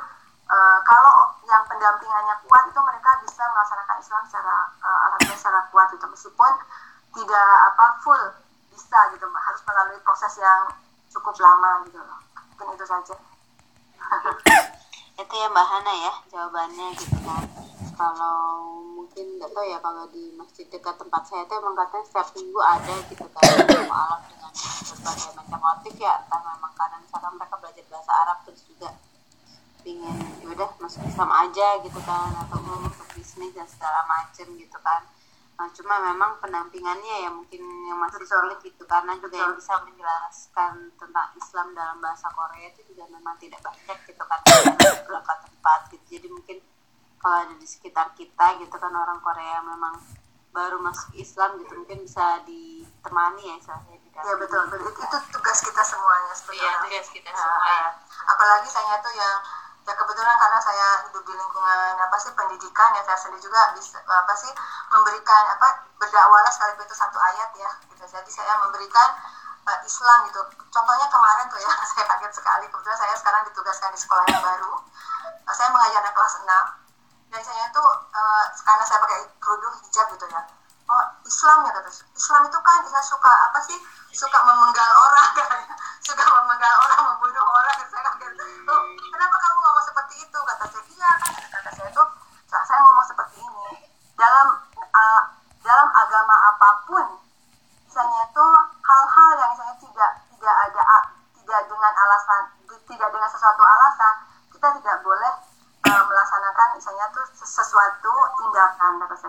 uh, kalau yang pendampingannya kuat itu mereka bisa melaksanakan Islam secara uh, alhamdulillah secara kuat itu meskipun tidak apa full bisa gitu harus melalui proses yang cukup lama gitu loh. Mungkin itu saja. Itu ya Mbak Hana ya jawabannya gitu kan kalau mungkin nggak tahu ya kalau di masjid dekat tempat saya itu emang katanya setiap minggu ada gitu kan. Alam dengan berbagai macam motif ya entah memang karena misalkan mereka belajar bahasa Arab terus juga pingin yaudah masuk Islam aja gitu kan atau untuk bisnis dan segala macem gitu kan. Nah, cuma memang pendampingannya ya mungkin yang masih sulit gitu karena juga yang bisa menjelaskan tentang Islam dalam bahasa Korea itu juga memang tidak banyak gitu kan beberapa tempat gitu. Jadi mungkin kalau ada di sekitar kita gitu kan orang Korea memang baru masuk Islam gitu mungkin bisa ditemani ya istilahnya ya betul, betul. itu tugas kita semuanya sebetulnya iya tugas kita semua ya. apalagi saya tuh yang ya kebetulan karena saya hidup di lingkungan apa sih pendidikan ya saya sendiri juga bisa apa sih memberikan apa berdakwah sekali itu satu ayat ya gitu. Jadi saya memberikan uh, Islam gitu. Contohnya kemarin tuh ya saya kaget sekali. Kebetulan saya sekarang ditugaskan di sekolah yang baru. Saya mengajar anak kelas 6 dan saya tuh uh, karena saya pakai kerudung hijab gitu ya. Oh Islam ya kata Islam itu kan saya suka apa sih? Suka memenggal orang katanya suka memenggal orang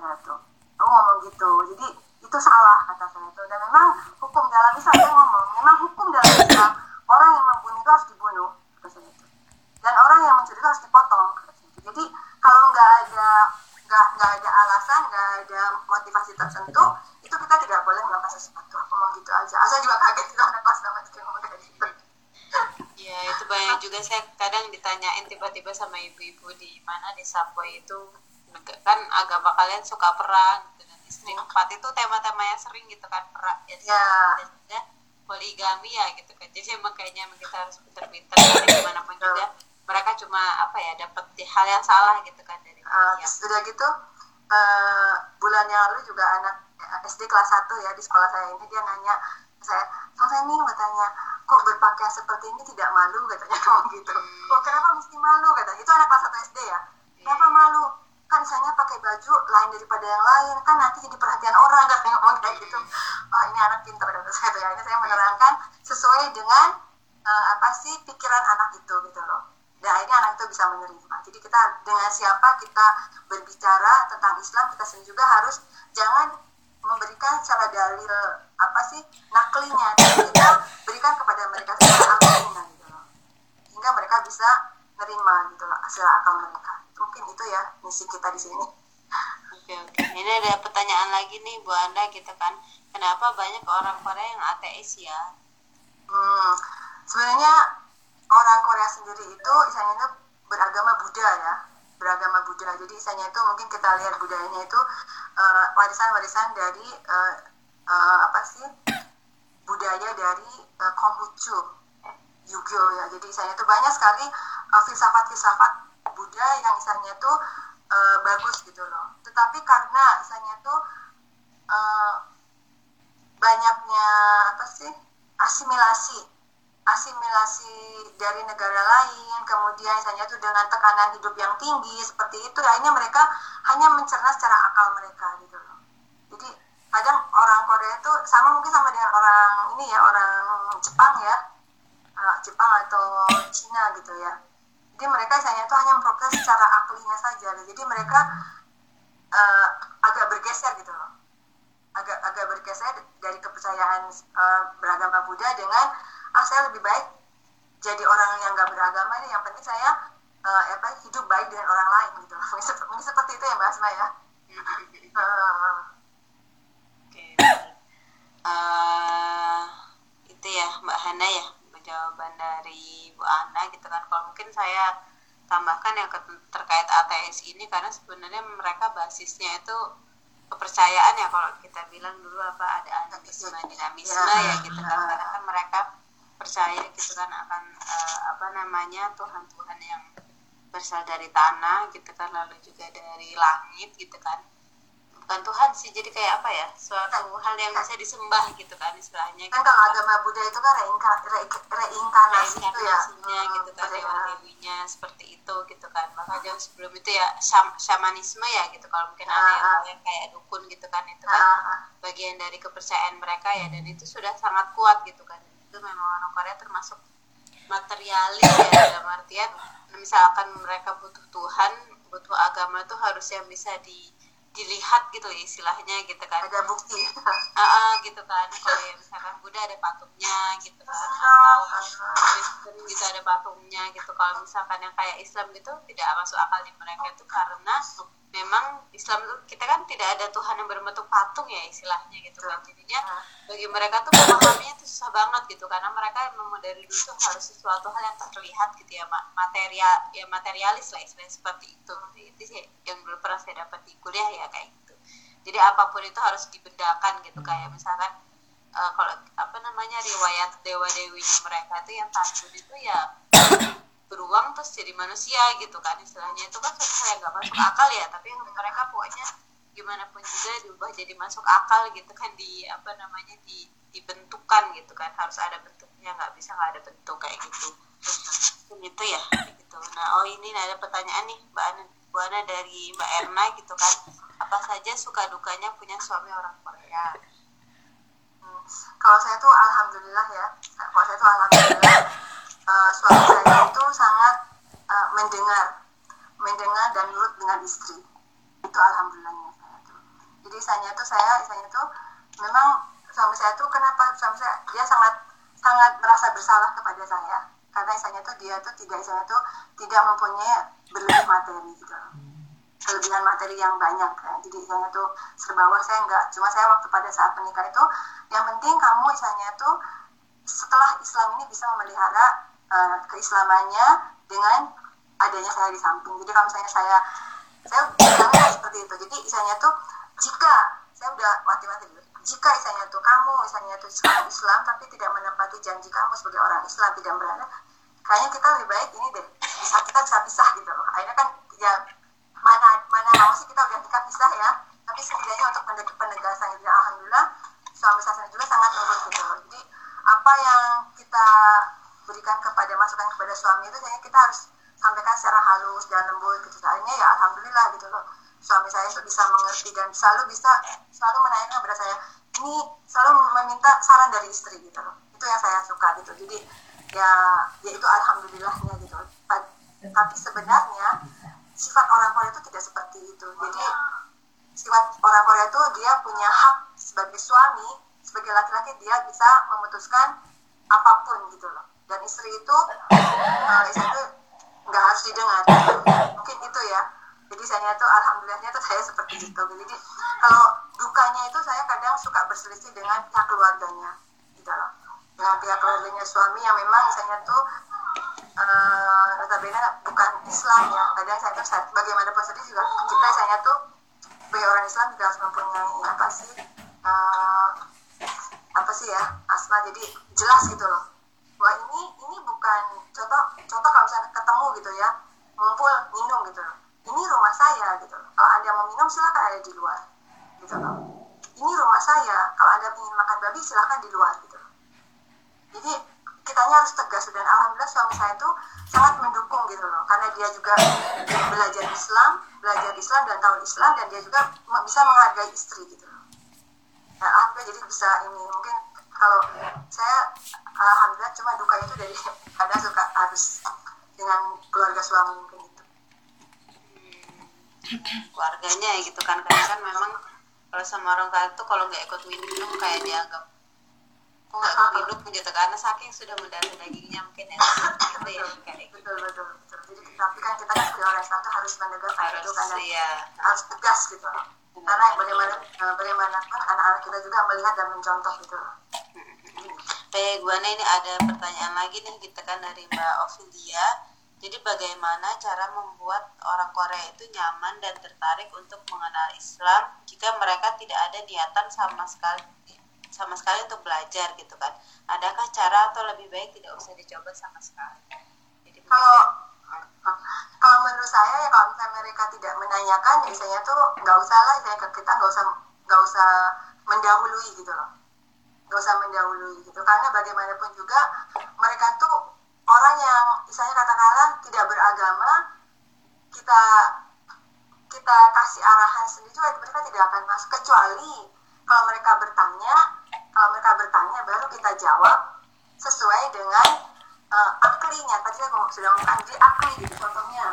tindakan kata saya itu aku ngomong gitu. Jadi itu salah kata saya itu dan memang hukum dalam Islam saya ngomong memang hukum dalam Islam orang yang membunuh itu harus dibunuh kata saya itu dan orang yang mencuri itu harus dipotong kata saya itu jadi kalau nggak ada nggak nggak ada alasan nggak ada motivasi tertentu itu kita tidak boleh melakukan sesuatu. Aku ngomong gitu aja. Saya juga kaget itu anak kelas nama itu ngomong kayak gitu. Ya itu banyak juga saya kadang ditanyain tiba-tiba sama ibu-ibu di mana di subway itu kalian suka perang gitu. Dan istri empat itu tema-tema yang sering gitu kan perang. Ya, ya. dan poligami ya gitu kan. Jadi emang kayaknya kita harus pinter-pinter gimana pun juga. Mereka cuma apa ya dapat hal yang salah gitu kan dari uh, ya. sudah gitu uh, bulan yang lalu juga anak SD kelas 1 ya di sekolah saya ini dia nanya saya saya ini katanya kok berpakaian seperti ini tidak malu? Katanya kamu gitu. Oh kenapa mesti malu? Katanya itu anak kelas 1 SD ya? Kenapa iya. malu kan misalnya pakai baju lain daripada yang lain kan nanti jadi perhatian orang kan ngomong kayak gitu. Oh ini anak pintar kata saya ya ini saya menerangkan sesuai dengan uh, apa sih pikiran anak itu gitu loh. Dan akhirnya anak itu bisa menerima. Jadi kita dengan siapa kita berbicara tentang Islam kita sendiri juga harus jangan memberikan secara dalil apa sih naklinya. Kita berikan kepada mereka secara akalnya gitu loh. Hingga mereka bisa nerima gitu loh hasil akal mereka mungkin itu ya misi kita di sini. Oke oke. Ini ada pertanyaan lagi nih Bu Anda gitu kan. Kenapa banyak orang Korea yang ateis ya? Hmm, sebenarnya orang Korea sendiri itu misalnya itu beragama Buddha ya beragama Buddha. Jadi misalnya itu mungkin kita lihat budayanya itu uh, warisan-warisan dari uh, uh, apa sih budaya dari uh, Konghucu Yugyo ya. Jadi misalnya itu banyak sekali uh, filsafat-filsafat Buddha yang misalnya tuh uh, bagus gitu loh. Tetapi karena misalnya tuh uh, banyaknya apa sih asimilasi asimilasi dari negara lain, kemudian misalnya tuh dengan tekanan hidup yang tinggi seperti itu, akhirnya mereka hanya mencerna secara akal mereka gitu loh. Jadi kadang orang Korea itu sama mungkin sama dengan orang ini ya orang Jepang ya, uh, Jepang atau Cina gitu ya jadi mereka misalnya itu hanya memproses secara aklinya saja. Jadi mereka uh, agak bergeser gitu loh. Agak agak bergeser dari kepercayaan uh, beragama Buddha dengan ah saya lebih baik jadi orang yang gak beragama ini yang penting saya uh, apa hidup baik dengan orang lain gitu mungkin seperti itu ya Mbak Asma ya. Uh, itu ya Mbak Hana ya jawaban dari Bu Ana gitu kan. Kalau mungkin saya tambahkan yang terkait ATS ini karena sebenarnya mereka basisnya itu kepercayaan ya kalau kita bilang dulu apa ada animisme dinamisme ya, ya gitu kan. Karena kan mereka percaya gitu kan akan uh, apa namanya Tuhan-Tuhan yang berasal dari tanah gitu kan lalu juga dari langit gitu kan bukan Tuhan sih. Jadi kayak apa ya suatu hal yang bisa disembah gitu kan istilahnya kan kalau agama Buddha itu kan reinkarnasi, re, reinkarnasi itu ya. Hmm, gitu kan dewa dewinya seperti itu gitu kan. Maka jauh sebelum itu ya syam, shamanisme ya gitu. Kalau mungkin ada yang, uh, yang kayak dukun gitu kan itu kan uh, bagian dari kepercayaan mereka ya. Dan itu sudah sangat kuat gitu kan. Itu memang orang Korea termasuk materialis ya dalam artian misalkan mereka butuh Tuhan butuh agama itu harus yang bisa di dilihat gitu ya istilahnya gitu kan. Ada bukti. Uh, uh, gitu kan. Kalau ya misalkan Buddha ada patungnya gitu kan. Atau Kristen gitu ada patungnya gitu. Kalau misalkan yang kayak Islam gitu tidak masuk akal di mereka itu karena memang Islam itu kita kan tidak ada Tuhan yang berbentuk patung ya istilahnya gitu kan. Jadinya bagi mereka tuh memahaminya tuh susah banget gitu karena mereka memang dari dulu tuh harus sesuatu hal yang terlihat gitu ya material ya materialis lah istilahnya seperti itu. Itu sih yang belum pernah saya dapat di kuliah ya kayak gitu. Jadi apa pun itu harus dibedakan gitu kayak misalkan uh, kalau apa namanya riwayat dewa dewinya mereka itu yang tanjun itu ya beruang terus jadi manusia gitu kan istilahnya. Itu kan yang nggak masuk akal ya tapi mereka pokoknya gimana pun juga diubah jadi masuk akal gitu kan di apa namanya di dibentukan gitu kan. Harus ada bentuknya nggak bisa nggak ada bentuk kayak gitu. Gitu ya gitu. Nah oh ini ada pertanyaan nih mbak Ana Bu Ana dari mbak Erna gitu kan. Apa saja suka dukanya punya suami orang Korea? Hmm, kalau saya tuh alhamdulillah ya kalau saya tuh alhamdulillah uh, suami saya itu sangat uh, mendengar mendengar dan nurut dengan istri. Itu alhamdulillahnya. Saya tuh jadi saya tuh saya saya tuh memang suami saya tuh kenapa suami saya dia sangat sangat merasa bersalah kepada saya. Karena misalnya tuh dia tuh tidak misalnya tuh tidak mempunyai berlebih materi gitu. Kelebihan materi yang banyak ya. jadi misalnya tuh serba saya enggak. Cuma saya waktu pada saat menikah itu yang penting kamu misalnya tuh setelah Islam ini bisa memelihara uh, keislamannya dengan adanya saya di samping. Jadi kalau misalnya saya saya bilangnya seperti itu. Jadi misalnya tuh jika saya udah mati-mati dulu jika misalnya tuh kamu misalnya tuh sekarang Islam tapi tidak menepati janji kamu sebagai orang Islam tidak berada kayaknya kita lebih baik ini deh. Bisa kita bisa pisah gitu loh. Akhirnya kan ya mana mana mau sih kita udah nikah pisah ya. Tapi setidaknya untuk penegasan itu alhamdulillah suami saya juga sangat nurut gitu loh. Jadi apa yang kita berikan kepada masukan kepada suami itu saya kita harus sampaikan secara halus dan lembut gitu. Akhirnya ya alhamdulillah gitu loh. Suami saya itu bisa mengerti dan selalu bisa selalu menanyakan kepada saya ini selalu meminta saran dari istri gitu loh. Itu yang saya suka gitu. Jadi ya ya itu alhamdulillahnya gitu. Tapi sebenarnya sifat orang Korea itu tidak seperti itu. Jadi sifat orang Korea itu dia punya hak sebagai suami sebagai laki-laki dia bisa memutuskan apa pun gitu loh dan istri itu uh, istri itu nggak harus didengar. Mungkin itu ya. Jadi saya tuh alhamdulillahnya tuh saya seperti itu. Jadi kalau dukanya itu saya kadang suka berselisih dengan pihak keluarganya gitu loh. Dengan pihak keluarganya suami yang memang misalnya tuh uh, notabene bukan Islam ya. Kadang saya tuh bagaimanapun sedih juga kita saya tuh sebagai orang Islam juga harus mempunyai apa sih uh, apa sih ya asma. Jadi jelas gitu loh wah ini ini bukan contoh contoh kalau misalnya ketemu gitu ya ngumpul minum gitu. Loh ini rumah saya gitu. Kalau anda mau minum silahkan ada di luar gitu. Loh ini rumah saya. Kalau anda ingin makan babi silahkan di luar gitu. Loh jadi kitanya harus tegas. Dan alhamdulillah suami saya itu sangat mendukung gitu loh. Karena dia juga belajar Islam belajar Islam dan tahu Islam dan dia juga bisa menghargai istri gitu loh. Nah, alhamdulillah jadi bisa ini mungkin kalau saya alhamdulillah cuma duka itu dari ada suka harus dengan keluarga suami mungkin keluarganya ya gitu kan karena kan memang kalau sama orang tua tuh kalau nggak ikut minum kayak dianggap kok nggak ikut minum? gitu karena saking sudah mendarah dagingnya mungkin ya gitu ya kayak gitu. betul betul betul. Jadi tapi kan kita sebagai orang Islam tuh harus menegak harus itu kan iya. harus tegas gitu. Karena bagaimana eh, bagaimanapun anak-anak kita juga melihat dan mencontoh gitu Baik, Bu ini ada pertanyaan lagi nih kita kan dari Mbak Ovilia jadi bagaimana cara membuat orang Korea itu nyaman dan tertarik untuk mengenal Islam jika mereka tidak ada niatan sama sekali sama sekali untuk belajar gitu kan? Adakah cara atau lebih baik tidak usah dicoba sama sekali? Jadi kalau kalau menurut saya ya kalau misalnya mereka tidak menanyakan misalnya tuh nggak usah lah misalnya kita nggak usah nggak usah mendahului gitu loh nggak usah mendahului gitu. Karena bagaimanapun juga mereka tuh orang yang misalnya katakanlah tidak beragama kita kita kasih arahan sendiri juga mereka tidak akan masuk. Kecuali kalau mereka bertanya kalau mereka bertanya baru kita jawab sesuai dengan uh, aklinya tadi saya sudah ngomongkan di akli gitu contohnya.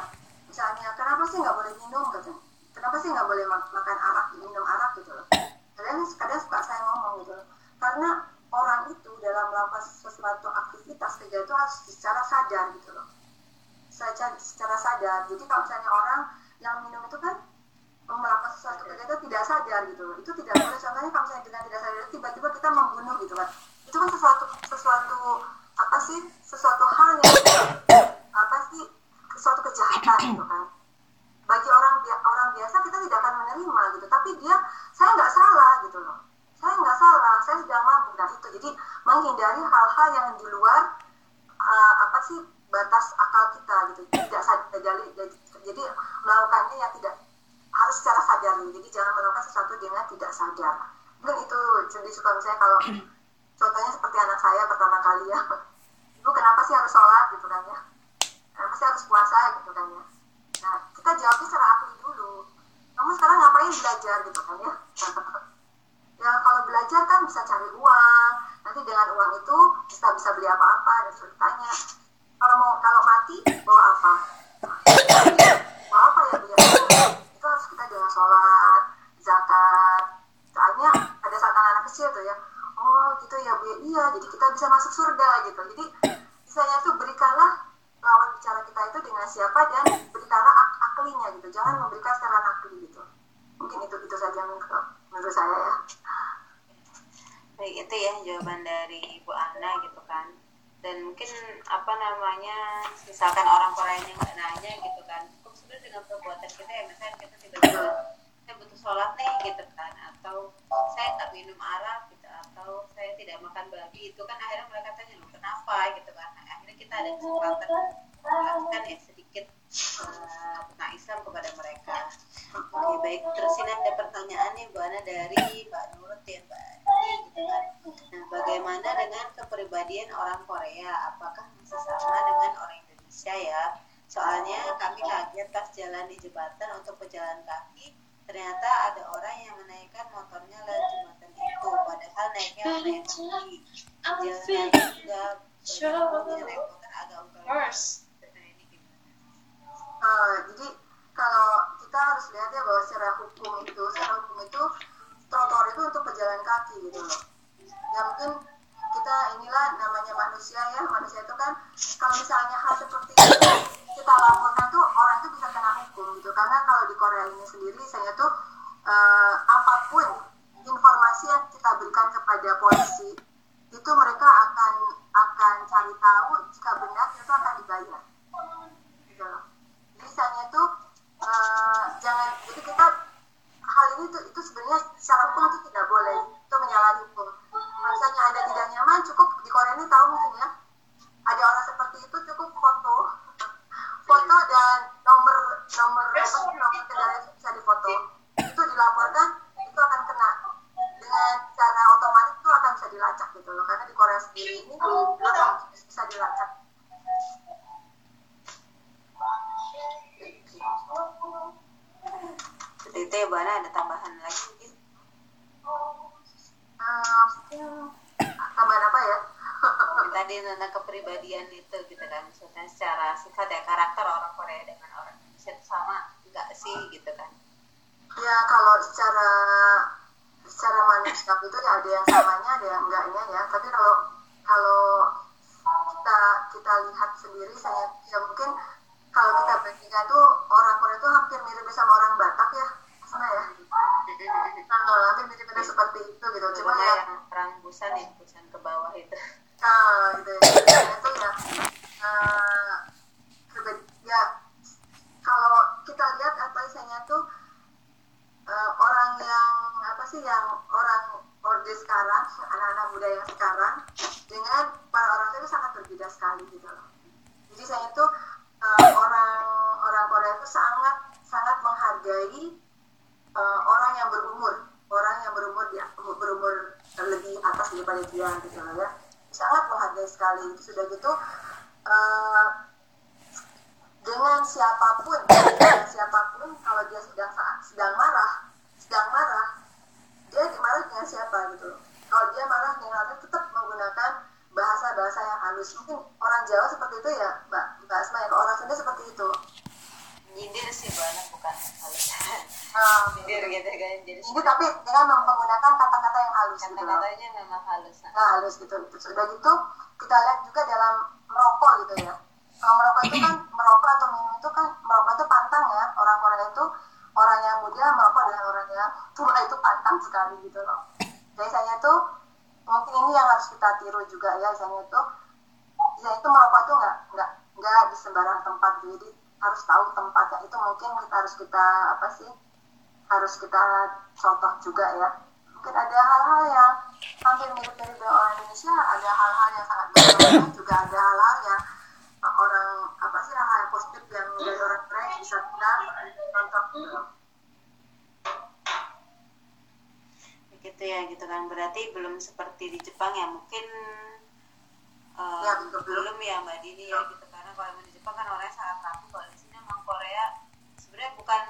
Misalnya kenapa sih nggak boleh minum? gitu kenapa sih nggak boleh makan arak minum arak? gitu loh. Kadang kadang suka saya ngomong gitu loh karena orang itu dalam melakukan sesuatu aktivitas kerja itu harus secara sadar gitu loh. Secara, secara sadar. Jadi kalau misalnya orang yang minum itu kan melakukan sesuatu kerja itu tidak sadar gitu loh. Itu tidak boleh. Contohnya kalau misalnya dengan tidak sadar tiba-tiba kita membunuh gitu kan. Itu kan sesuatu sesuatu apa sih? Sesuatu hal yang apa sih? Sesuatu kejahatan gitu kan. Bagi orang orang biasa kita tidak akan menerima gitu. Tapi dia saya nggak salah gitu loh saya nggak salah saya sedang mabuk. Nah itu. Jadi menghindari hal-hal yang di luar uh, apa sih batas akal kita gitu. Tidak sadar jadi, jadi melakukannya yang tidak harus secara sadar jadi jangan melakukan sesuatu dengan tidak sadar. Mungkin itu jadi suka misalnya kalau contohnya seperti anak saya pertama kali ya. Ibu kenapa sih harus sholat gitu kan ya? Kenapa sih harus puasa gitu kan ya? Nah kita jawabnya secara akli dulu. Kamu sekarang ngapain belajar gitu kan ya ya kalau belajar kan bisa cari uang. Nanti dengan uang itu bisa bisa beli apa-apa dan ceritanya kalau mau kalau mati bawa apa? Bawa apa ya beli itu harus kita dengan sholat zakat. Soalnya ada saat anak-anak kecil tuh ya oh gitu ya bu iya jadi kita bisa masuk surga gitu. Jadi misalnya tuh berikanlah lawan bicara kita itu dengan siapa dan berikanlah ak aklinya gitu. Jangan memberikan secara nakli gitu. Mungkin itu itu saja menurut saya ya baik itu ya jawaban dari Ibu Ana gitu kan. Dan mungkin apa namanya misalkan orang Korea yang nggak nanya gitu kan kok sebenarnya dengan perbuatan kita ya misalnya kita tiba-tiba saya butuh sholat nih gitu kan. Atau saya tak minum arak gitu. Atau saya tidak makan babi itu kan akhirnya mereka tanya loh kenapa? gitu kan. Nah, akhirnya kita ada kesempatan menjelaskan ya sedikit uh, tentang Islam kepada mereka oke baik. Terus ini ada pertanyaan nih Bu Ana dari Mbak Nurut ya Mbak gitu kan nah bagaimana dengan kepribadian orang Korea? Apakah masih sama dengan orang Indonesia ya? Soalnya kami kaget pas jalan di jembatan untuk pejalan kaki ternyata ada orang yang menaikkan motornya lewat jembatan itu padahal naiknya naik tinggi jalan juga naik motor agak ugal uh, jadi kalau kita harus lihat ya bahwa secara hukum itu secara hukum itu trotoar itu untuk pejalan kaki gitu loh. Ya mungkin kita inilah namanya manusia ya manusia itu kan kalau misalnya hal seperti itu kita laporkan tuh orang itu bisa kena hukum gitu. Karena kalau di Korea ini sendiri saya tuh uh, apa pun informasi yang kita berikan kepada polisi itu mereka akan akan cari tahu jika benar itu akan dibayar. Gitu loh. Misalnya tuh uh, jangan jadi kita hal ini tuh itu sebenarnya secara hukum itu tidak boleh itu menyalahi hukum. Misalnya ada tidak nyaman cukup di Korea ini tahu mungkin ya. Ada orang seperti itu cukup foto. Foto dan nomor nomor apa nomor kendaraan itu bisa difoto. Itu dilaporkan itu akan kena. Dengan cara otomatis itu akan bisa dilacak gitu loh karena di Korea sendiri ini bisa dilacak seperti itu ya Bu Ana ada tambahan lagi mungkin? Uh, tambahan apa ya? Tadi tentang kepribadian itu gitu kan misalnya secara sifat ya karakter orang Korea dengan orang Indonesia itu sama enggak sih gitu kan? Ya kalau secara secara manusia itu ya ada yang samanya ada yang enggaknya ya. Tapi kalau kalau kita kita lihat sendiri saya ya mungkin kalau kita bandingkan tuh orang Korea itu hampir mirip sama orang Batak ya sama ya nah, hampir mirip-mirip seperti itu gitu. Cuma ya yang perang busan ya busan ke bawah itu. Nah gitu ya. Itu ya uh, ya kalau kita lihat apa istilahnya tuh uh, orang yang apa sih yang orang orde sekarang anak-anak muda yang sekarang dengan para orang itu sangat berbeda sekali gitu loh. Jadi saya tuh uh, orang orang Korea itu sangat sangat menghargai uh, orang yang berumur orang yang berumur dia berumur lebih atas daripada dia gitu loh ya. Sangat menghargai sekali. Sudah gitu uh, dengan siapa pun dengan siapa pun kalau dia sedang sedang marah sedang marah dia marah dengan siapa gitu kalau dia marah dengan tetap menggunakan bahasa-bahasa yang halus. Mungkin orang Jawa seperti itu ya mbak mbak Asma ya? Orang Sunda seperti itu. Nyindir sih banget bukan nyindir gitu kan jadi ini tapi dengan menggunakan kata-kata yang halus gitu kata-katanya memang halus nah halus gitu. Sudah gitu kita lihat juga dalam merokok gitu ya. Kalau merokok itu kan merokok atau minum itu kan merokok itu pantang ya. Orang Korea itu orang yang muda merokok dengan orang yang tua itu pantang sekali gitu loh. Jadi saya tuh mungkin ini yang harus kita tiru juga ya misalnya tuh. Misalnya itu merokok itu nggak nggak nggak di sembarang tempat. Jadi harus tahu tempatnya. Itu mungkin kita harus kita apa sih harus kita contoh juga ya. Mungkin ada hal-hal yang hampir mirip-mirip dengan orang Indonesia ada hal-hal yang sangat berbeda juga ada hal-hal yang orang apa sih hal yang positif yang dari orang Korea bisa kita nonton gitu. Begitu ya gitu kan. Berarti belum seperti di Jepang ya. Mungkin uh, ya, betul, belum. ya Mbak Dini ya gitu. Karena kalau di Jepang kan orangnya sangat rapi kalau di sini memang Korea sebenarnya bukan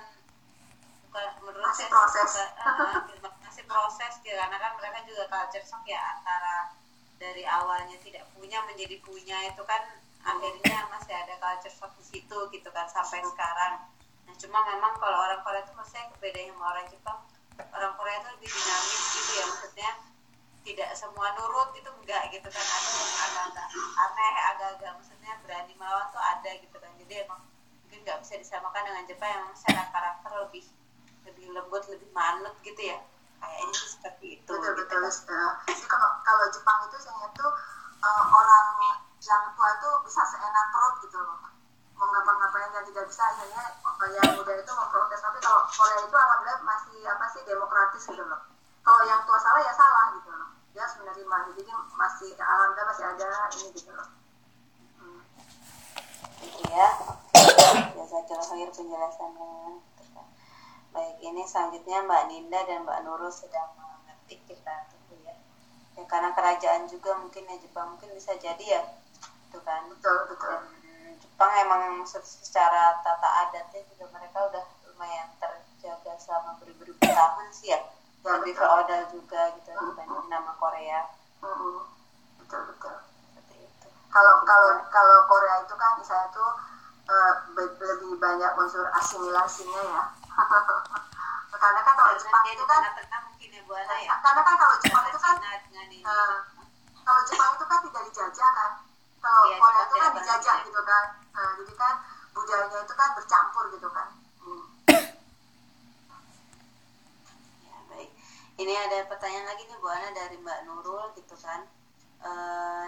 bukan menurut masih saya proses. uh, masih proses gitu karena kan mereka juga culture shock ya antara dari awalnya tidak punya menjadi punya itu kan akhirnya masih ada culture shock di situ gitu kan sampai sekarang. Nah cuma memang kalau orang Korea itu maksudnya berbeda sama orang Jepang. Orang Korea itu lebih dinamis gitu ya maksudnya tidak semua nurut itu enggak gitu kan. Ada yang agak-agak aneh agak-agak maksudnya berani melawan tuh ada gitu kan. Jadi emang mungkin nggak bisa disamakan dengan Jepang yang secara karakter lebih lebih lembut lebih manut gitu ya? Kayaknya sih seperti itu betul gitu. betul uh, jadi kalau kalau Jepang itu saya tuh uh, orang yang tua itu bisa seenak perut gitu loh. Mau ngapa-ngapain dan tidak bisa akhirnya yang muda itu memprotes. Tapi kalau Korea itu alhamdulillah masih apa sih demokratis gitu loh. Kalau yang tua salah ya salah gitu loh. Dia harus menerima. Jadi masih alhamdulillah masih ada ini gitu loh. Hmm. gitu ya biasa khair penjelasannya baik ini selanjutnya Mbak Ninda dan Mbak Nurul sedang mengetik kita tunggu ya. Ya karena kerajaan juga mungkin ya Jepang mungkin bisa jadi ya. Itu kan. Betul betul. Dan Jepang emang secara tata adatnya juga mereka udah lumayan terjaga selama beribu-ribu tahun sih ya, lebih feodal juga gitu -hmm. dibanding nama Korea. -hmm. betul betul. Seperti itu. Kalau kalau kalau Korea itu kan misalnya tuh uh, lebih banyak unsur asimilasinya ya karena kan kalau Jepang itu kan mungkin ya Bu Ana ya? Karena kan kalau Jepang itu kan uh, kalau Jepang itu kan tidak dijajah kan? Kalau ya, Korea itu kan dijajah gitu kan? Nah, jadi kan budayanya itu kan bercampur gitu kan? Hmm. ya baik. Ini ada pertanyaan lagi nih Bu Ana dari Mbak Nurul gitu kan. E,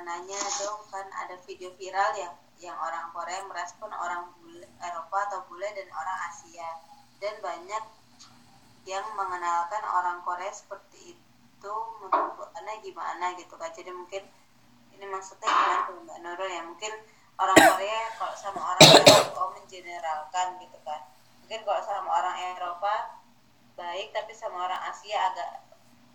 nanya dong kan ada video viral ya yang orang Korea merespon orang bule, Eropa atau bule dan orang Asia dan banyak yang mengenalkan orang Korea seperti itu menurut Ana gimana gitu kan jadi mungkin ini maksudnya gimana Mbak Nurul ya? Mungkin orang Korea kalau sama orang Eropa oh mengeneralkan gitu kan mungkin kalau sama orang Eropa baik tapi sama orang Asia agak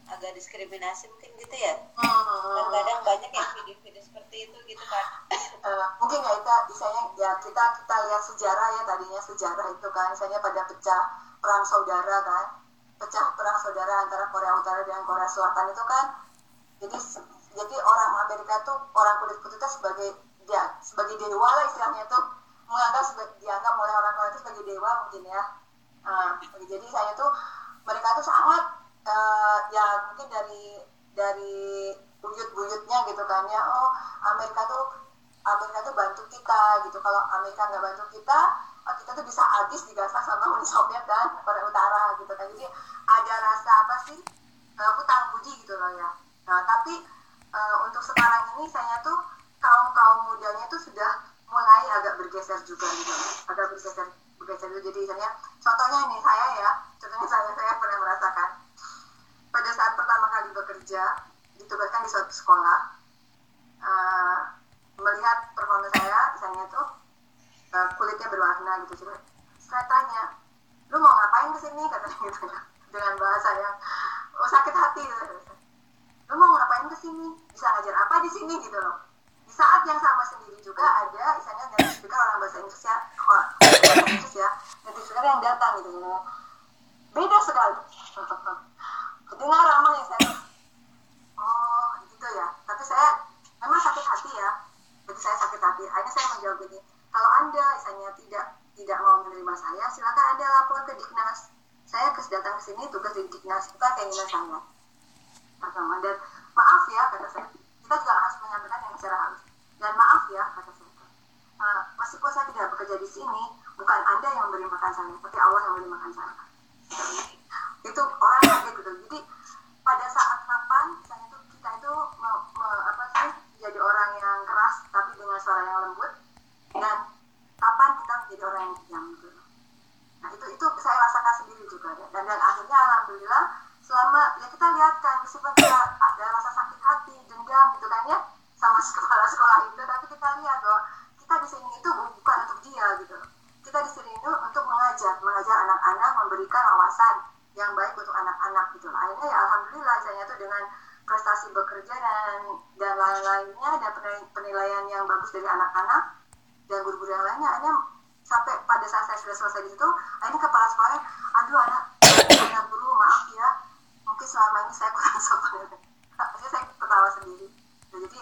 agak diskriminasi mungkin gitu ya? Hmm. kadang banyak yang video-video seperti itu gitu kan uh, mungkin ya kita misalnya ya kita kita lihat sejarah ya tadinya sejarah itu kan misalnya pada pecah perang saudara kan pecah perang saudara antara Korea Utara dan Korea Selatan itu kan jadi jadi orang Amerika tuh orang kulit putih itu sebagai dia sebagai dewa lah istilahnya tuh menganggap sebagai dianggap oleh orang Korea itu sebagai dewa mungkin ya. Nah, jadi saya tuh mereka tuh sangat uh, ya mungkin dari dari buyut-buyutnya gitu kan ya. Oh Amerika tuh Amerika tuh bantu kita gitu. Kalau Amerika nggak bantu kita oh, kita tuh bisa habis digasak sama Uni Soviet dan Korea Utara gitu kan. Jadi ada rasa apa sih? Uh, hutang budi gitu loh ya. Nah tapi uh, untuk sekarang ini saya tuh kaum kaum mudanya tuh sudah mulai agak bergeser juga gitu. Agak bergeser bergeser juga. Jadi misalnya contohnya ini saya ya. Contohnya saya saya pernah merasakan pada saat pertama kali bekerja ditugaskan di suatu sekolah uh, melihat performa saya misalnya tuh uh, kulitnya berwarna gitu. Jadi saya tanya lu mau ngapain ke sini katanya gitu dengan bahasa yang oh, sakit hati. Gitu. lu mau ngapain ke sini bisa ngajar apa di sini? Gitu loh. Di saat yang sama sendiri juga ada misalnya native speaker orang bahasa Inggris ya orang bahasa Inggris ya native speaker yang datang gitu beda sekali dengar ramah ya saya. Oh gitu ya. Tapi saya memang sakit hati ya. Jadi saya sakit hati. Akhirnya saya menjawab ini kalau anda misalnya tidak tidak mau menerima saya silakan anda lapor ke Diknas saya datang ke sini tugas di Diknas kita keinginan saya. Dan maaf ya kata saya kita juga harus menyampaikan yang secara halus. Dan maaf ya kata saya. Uh, meskipun saya tidak bekerja di sini bukan anda yang memberi makan saya tapi Allah yang memberi makan saya itu orang kaget gitu jadi pada saat kapan misalnya itu kita itu me, me, apa sih jadi orang yang keras tapi dengan suara yang lembut dan kapan kita menjadi orang yang diam gitu nah itu itu saya rasakan sendiri juga dan dan akhirnya alhamdulillah selama ya kita lihat kan kita ada rasa sakit hati dendam gitu kan ya sama kepala sekolah itu. Tapi kita lihat bahwa kita di sini itu bukan untuk dia mengajar anak-anak memberikan wawasan yang baik untuk anak-anak gitu. Akhirnya ya alhamdulillah saya tuh dengan prestasi bekerja dan dan lain-lainnya dan penilaian yang bagus dari anak-anak dan guru-guru yang lainnya hanya sampai pada saat saya sudah selesai di situ akhirnya kepala sekolah aduh anak anak guru maaf ya mungkin selama ini saya kurang sopan jadi saya ketawa sendiri. Nah, jadi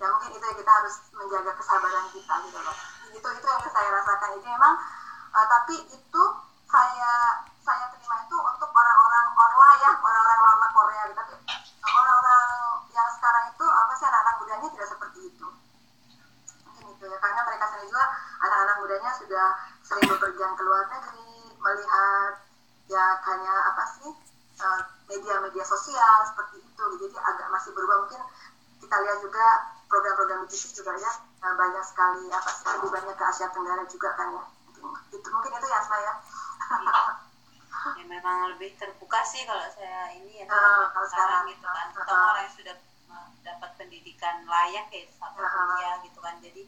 ya mungkin itu yang kita harus menjaga kesabaran kita gitu loh. Itu itu yang saya rasakan. Jadi memang uh, tapi itu saya saya terima itu untuk orang-orang orla ya orang-orang lama Korea gitu. Tapi orang-orang yang sekarang itu apa sih anak-anak mudanya tidak seperti itu. Mungkin itu ya karena mereka sendiri juga anak-anak mudanya sudah sering bepergian ke luar negeri melihat ya hanya apa sih eh, media-media sosial seperti itu. Jadi agak masih berubah. Mungkin kita lihat juga program-program di TV juga ya eh, banyak sekali apa sih lebih banyak ke Asia Tenggara juga kan ya. Itu mungkin itu ya saya ya memang lebih terbuka sih kalau saya ini ya uh, kalau sekarang gitu kan. Ketemu uh, orang yang sudah dapat pendidikan layak ya satu kuliah gitu kan. Jadi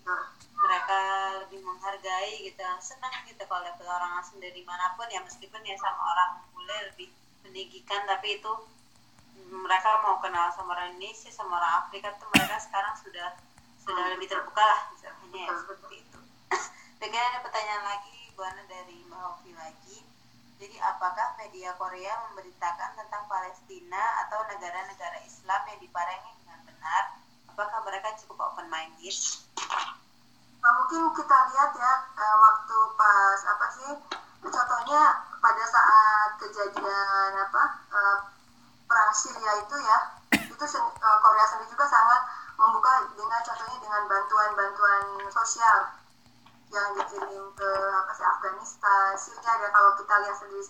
mereka lebih menghargai gitu senang gitu kalau dapat orang asing dari mana pun ya meskipun ya sama orang bule lebih meninggikan tapi itu mereka mau kenal sama orang Indonesia sama orang Afrika tuh mereka sekarang sudah sudah lebih terbuka lah misalnya ya seperti itu. Oke ada pertanyaan lagi Bu Ana dari Mbak lagi jadi apakah media Korea memberitakan tentang Palestina atau negara-negara Islam yang diparengi dengan benar? Apakah mereka cukup open minded? Nah, mungkin kita lihat ya uh, waktu pas apa sih contohnya pada saat kejadian apa uh, perang Syria itu ya itu uh, Korea sendiri juga sangat membuka dengan contohnya dengan bantuan-bantuan sosial yang dikirim ke apa sih Afghanistan, Syria dan kalau kita lihat sendiri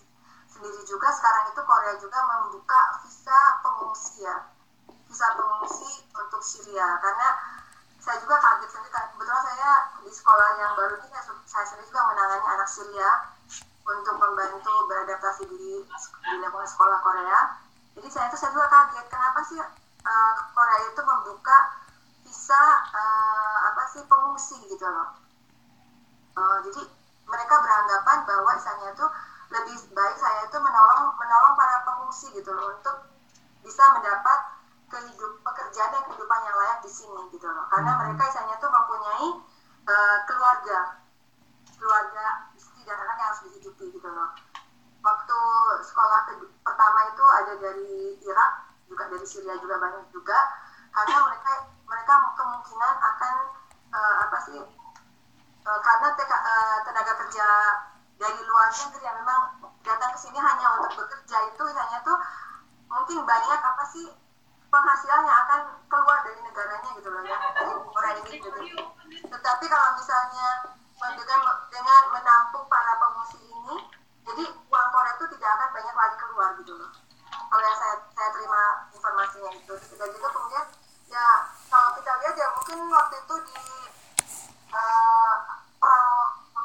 sendiri juga sekarang itu Korea juga membuka visa pengungsi ya visa pengungsi untuk Syria. Karena saya juga kaget sendiri kebetulan saya di sekolah yang baru ini saya, saya sendiri juga menangani anak Syria untuk membantu beradaptasi di di lingkungan sekolah Korea. Jadi saya itu saya juga kaget kenapa sih uh, Korea itu membuka visa uh, apa sih pengungsi gitu loh. Uh, jadi mereka beranggapan bahwa misalnya itu lebih baik saya itu menolong menolong para pengungsi gitu loh untuk bisa mendapat kehidup pekerjaan dan kehidupan yang layak di sini gitu loh. Karena hmm. mereka misalnya itu mempunyai uh, keluarga keluarga anak yang harus dihidupi gitu loh. Waktu sekolah pertama itu ada dari Irak juga dari Syria juga banyak juga. Karena mereka mereka kemungkinan akan uh, apa sih uh, karena uh, tenaga kerja dari luar negeri yang memang datang ke sini hanya untuk bekerja itu hanya tuh mungkin banyak apa sih penghasilan yang akan keluar dari negaranya gitu loh ya. Dari orang ini. Gitu. Tetapi kalau misalnya dengan dengan menampung para pengungsi ini, jadi uang Korea itu tidak akan banyak lagi keluar gitu loh. Kalau yang saya saya terima informasinya itu. Dan juga kemudian ya kalau kita lihat ya mungkin waktu itu di uh, perang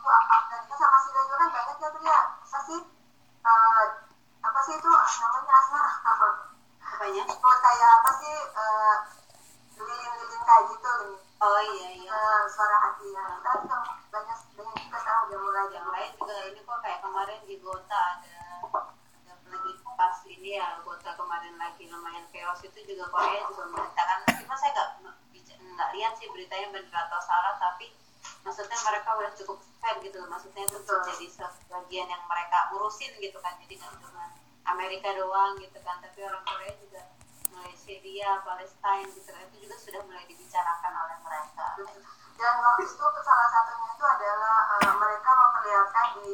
Afghanistan sama Syria juga kan banyak ya tuh ya. Apa sih uh, apa sih itu namanya Asma apanya? Kayak apa sih uh, lilin-lilin kayak gitu oh iya iya uh, suara hati ya kan banyak banyak juga sekarang udah mulai yang lain juga ini kok kayak kemarin di Gota ada ada lagi pas ini ya Gota kemarin lagi lumayan chaos itu juga Korea juga memberitakan cuma saya nggak nggak lihat sih beritanya benar atau salah tapi maksudnya mereka udah cukup fair gitu maksudnya itu jadi sebagian yang mereka urusin gitu kan jadi nggak cuma Amerika doang gitu kan tapi orang Korea juga mulai Syria Palestina gitu. Itu juga sudah mulai dibicarakan oleh mereka. Dan waktu itu salah satunya itu adalah uh, mereka memperlihatkan di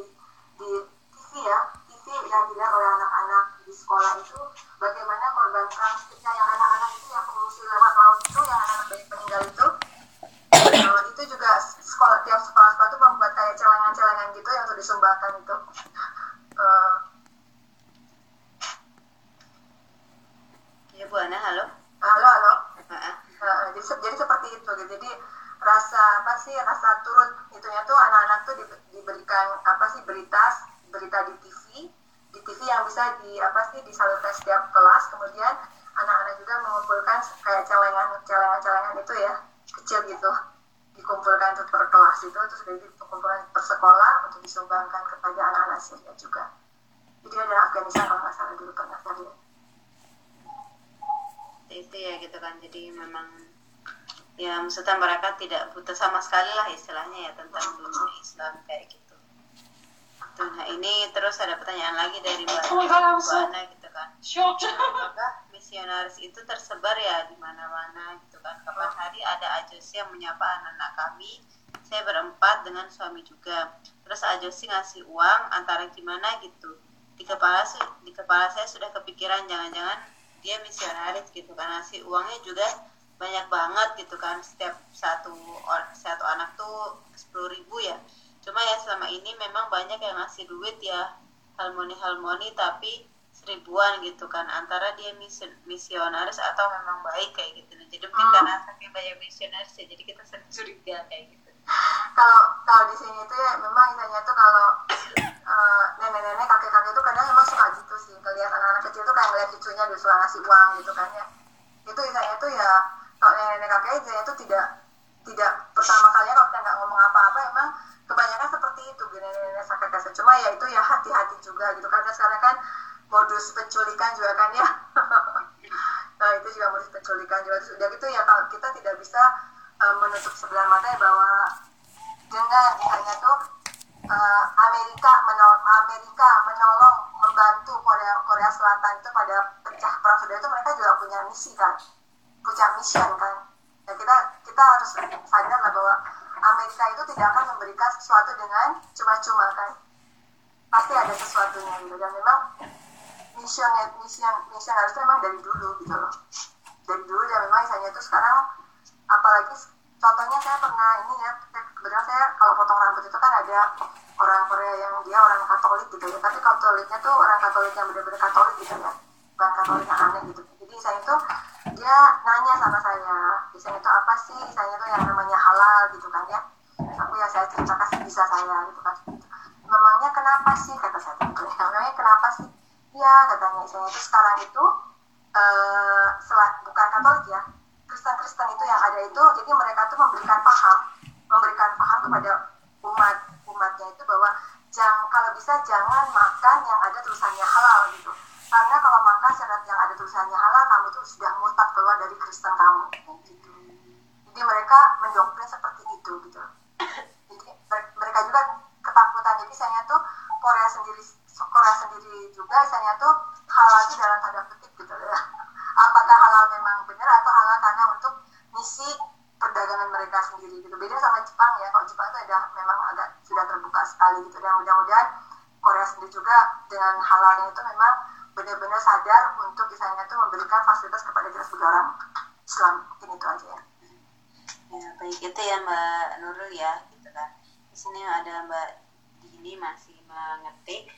di TV ya TV yang dilihat oleh anak-anak di sekolah itu bagaimana korban perang yang anak-anak itu yang pengungsi lewat laut itu yang anak-anak bayi meninggal itu. Uh, itu juga sekolah tiap sekolah sekolah itu membuat kayak celengan-celengan gitu yang untuk disumbangkan itu uh, ya Bu Ana halo halo halo uh, jadi, jadi seperti itu gitu. jadi rasa apa sih rasa turut itunya tuh anak-anak tuh diberikan apa sih berita berita di TV di TV yang bisa di apa sih disalurkan setiap kelas kemudian anak-anak juga mengumpulkan kayak celengan celengan celengan itu ya kecil gitu dikumpulkan untuk per kelas itu terus dari itu dikumpulkan per sekolah untuk disumbangkan Syria juga. Jadi ada Afghanistan kalau nggak salah dulu pernah lihat itu ya gitu kan. Jadi memang ya maksudnya mereka tidak buta sama sekali lah istilahnya ya tentang dunia Islam kayak gitu. Tuh, nah ini terus ada pertanyaan lagi dari Mbak Oh Ana gitu kan. Shocked. apakah misionaris itu tersebar ya di mana-mana gitu kan? Kapan hari ada ajosi yang menyapa anak-anak kami saya berempat dengan suami juga. Terus ajosi ngasih uang antara gimana gitu. Di kepala di kepala saya sudah kepikiran jangan-jangan dia misionaris gitu kan. Ngasih uangnya juga banyak banget gitu kan. Setiap satu satu anak tuh sepuluh ribu ya. Cuma ya selama ini memang banyak yang ngasih duit ya. Harmoni harmoni tapi seribuan gitu kan. Antara dia mision, misionaris atau memang baik kayak gitu. Jadi mungkin Hmm. karena saking banyak misionaris ya. Jadi kita sering curiga kayak gitu kalau kalau di sini itu ya memang istilahnya tuh kalau eh, nenek-nenek kakek-kakek itu kadang memang suka gitu sih ngelihat anak-anak kecil tuh kayak ngeliat cucunya suka ngasih uang gitu kan ya. Itu istilahnya tuh ya kalau nenek-nenek kakek istilahnya tuh tidak tidak pertama kalinya kalau kita nggak ngomong apa-apa emang kebanyakan seperti itu nenek-nenek kakek kakek cuma ya itu ya hati-hati juga gitu karena sekarang kan modus penculikan juga kan ya. Nah itu juga modus penculikan juga. Terus udah gitu ya kalau kita tidak bisa eh, menutup sebelah mata ya bahwa dengan misalnya tuh eh, Amerika menol Amerika menolong membantu Korea Korea Selatan itu pada pecah perang saudara itu mereka juga punya misi kan. Punya mission kan. Ya kita kita harus sadar lah bahwa Amerika itu tidak akan memberikan sesuatu dengan cuma-cuma kan. Pasti ada sesuatunya gitu. Dan memang mission mission mission harusnya memang dari dulu gitu loh. Dari dulu dan memang misalnya itu sekarang apalagi contohnya saya pernah ini ya kebetulan saya kalau potong rambut itu kan ada orang Korea yang dia orang Katolik gitu ya. Tapi Katoliknya tuh orang Katolik yang benar-benar Katolik gitu ya bukan Katolik yang aneh gitu. Jadi saya itu dia nanya sama saya misalnya itu apa sih? Misalnya itu yang namanya halal gitu kan ya. Aku ya saya ceritakan sebisa saya gitu kan. Memangnya kenapa sih? kata saya. Gitu ya. Memangnya kenapa sih? Iya katanya. Misalnya itu sekarang itu selat bukan Katolik ya Kristen-Kristen itu yang ada itu jadi mereka tuh memberikan paham memberikan paham kepada umat umatnya itu bahwa jangan kalau bisa jangan makan yang ada tulisannya halal gitu. Karena kalau makan syarat yang ada tulisannya halal kamu tuh sudah murtad keluar dari Kristen kamu. Gitu jadi mereka mendoktrin seperti itu gitu. Jadi mer- mereka juga ketakutan. Jadi saya tuh Korea sendiri Korea sendiri juga saya tuh halal itu dalam tanda petik gitu ya apakah halal memang benar atau halal karena untuk misi perdagangan mereka sendiri gitu. Beda sama Jepang ya. Kalau Jepang itu ada memang agak sudah terbuka sekali gitu. Dan mudah-mudahan Korea sendiri juga dengan halalnya itu memang benar-benar sadar untuk misalnya tuh memberikan fasilitas kepada kita sebagai orang Islam. Mungkin itu aja ya. Ya baik. Itu ya Mbak Nurul ya gitu kan. Di sini ada Mbak Dini masih mengetik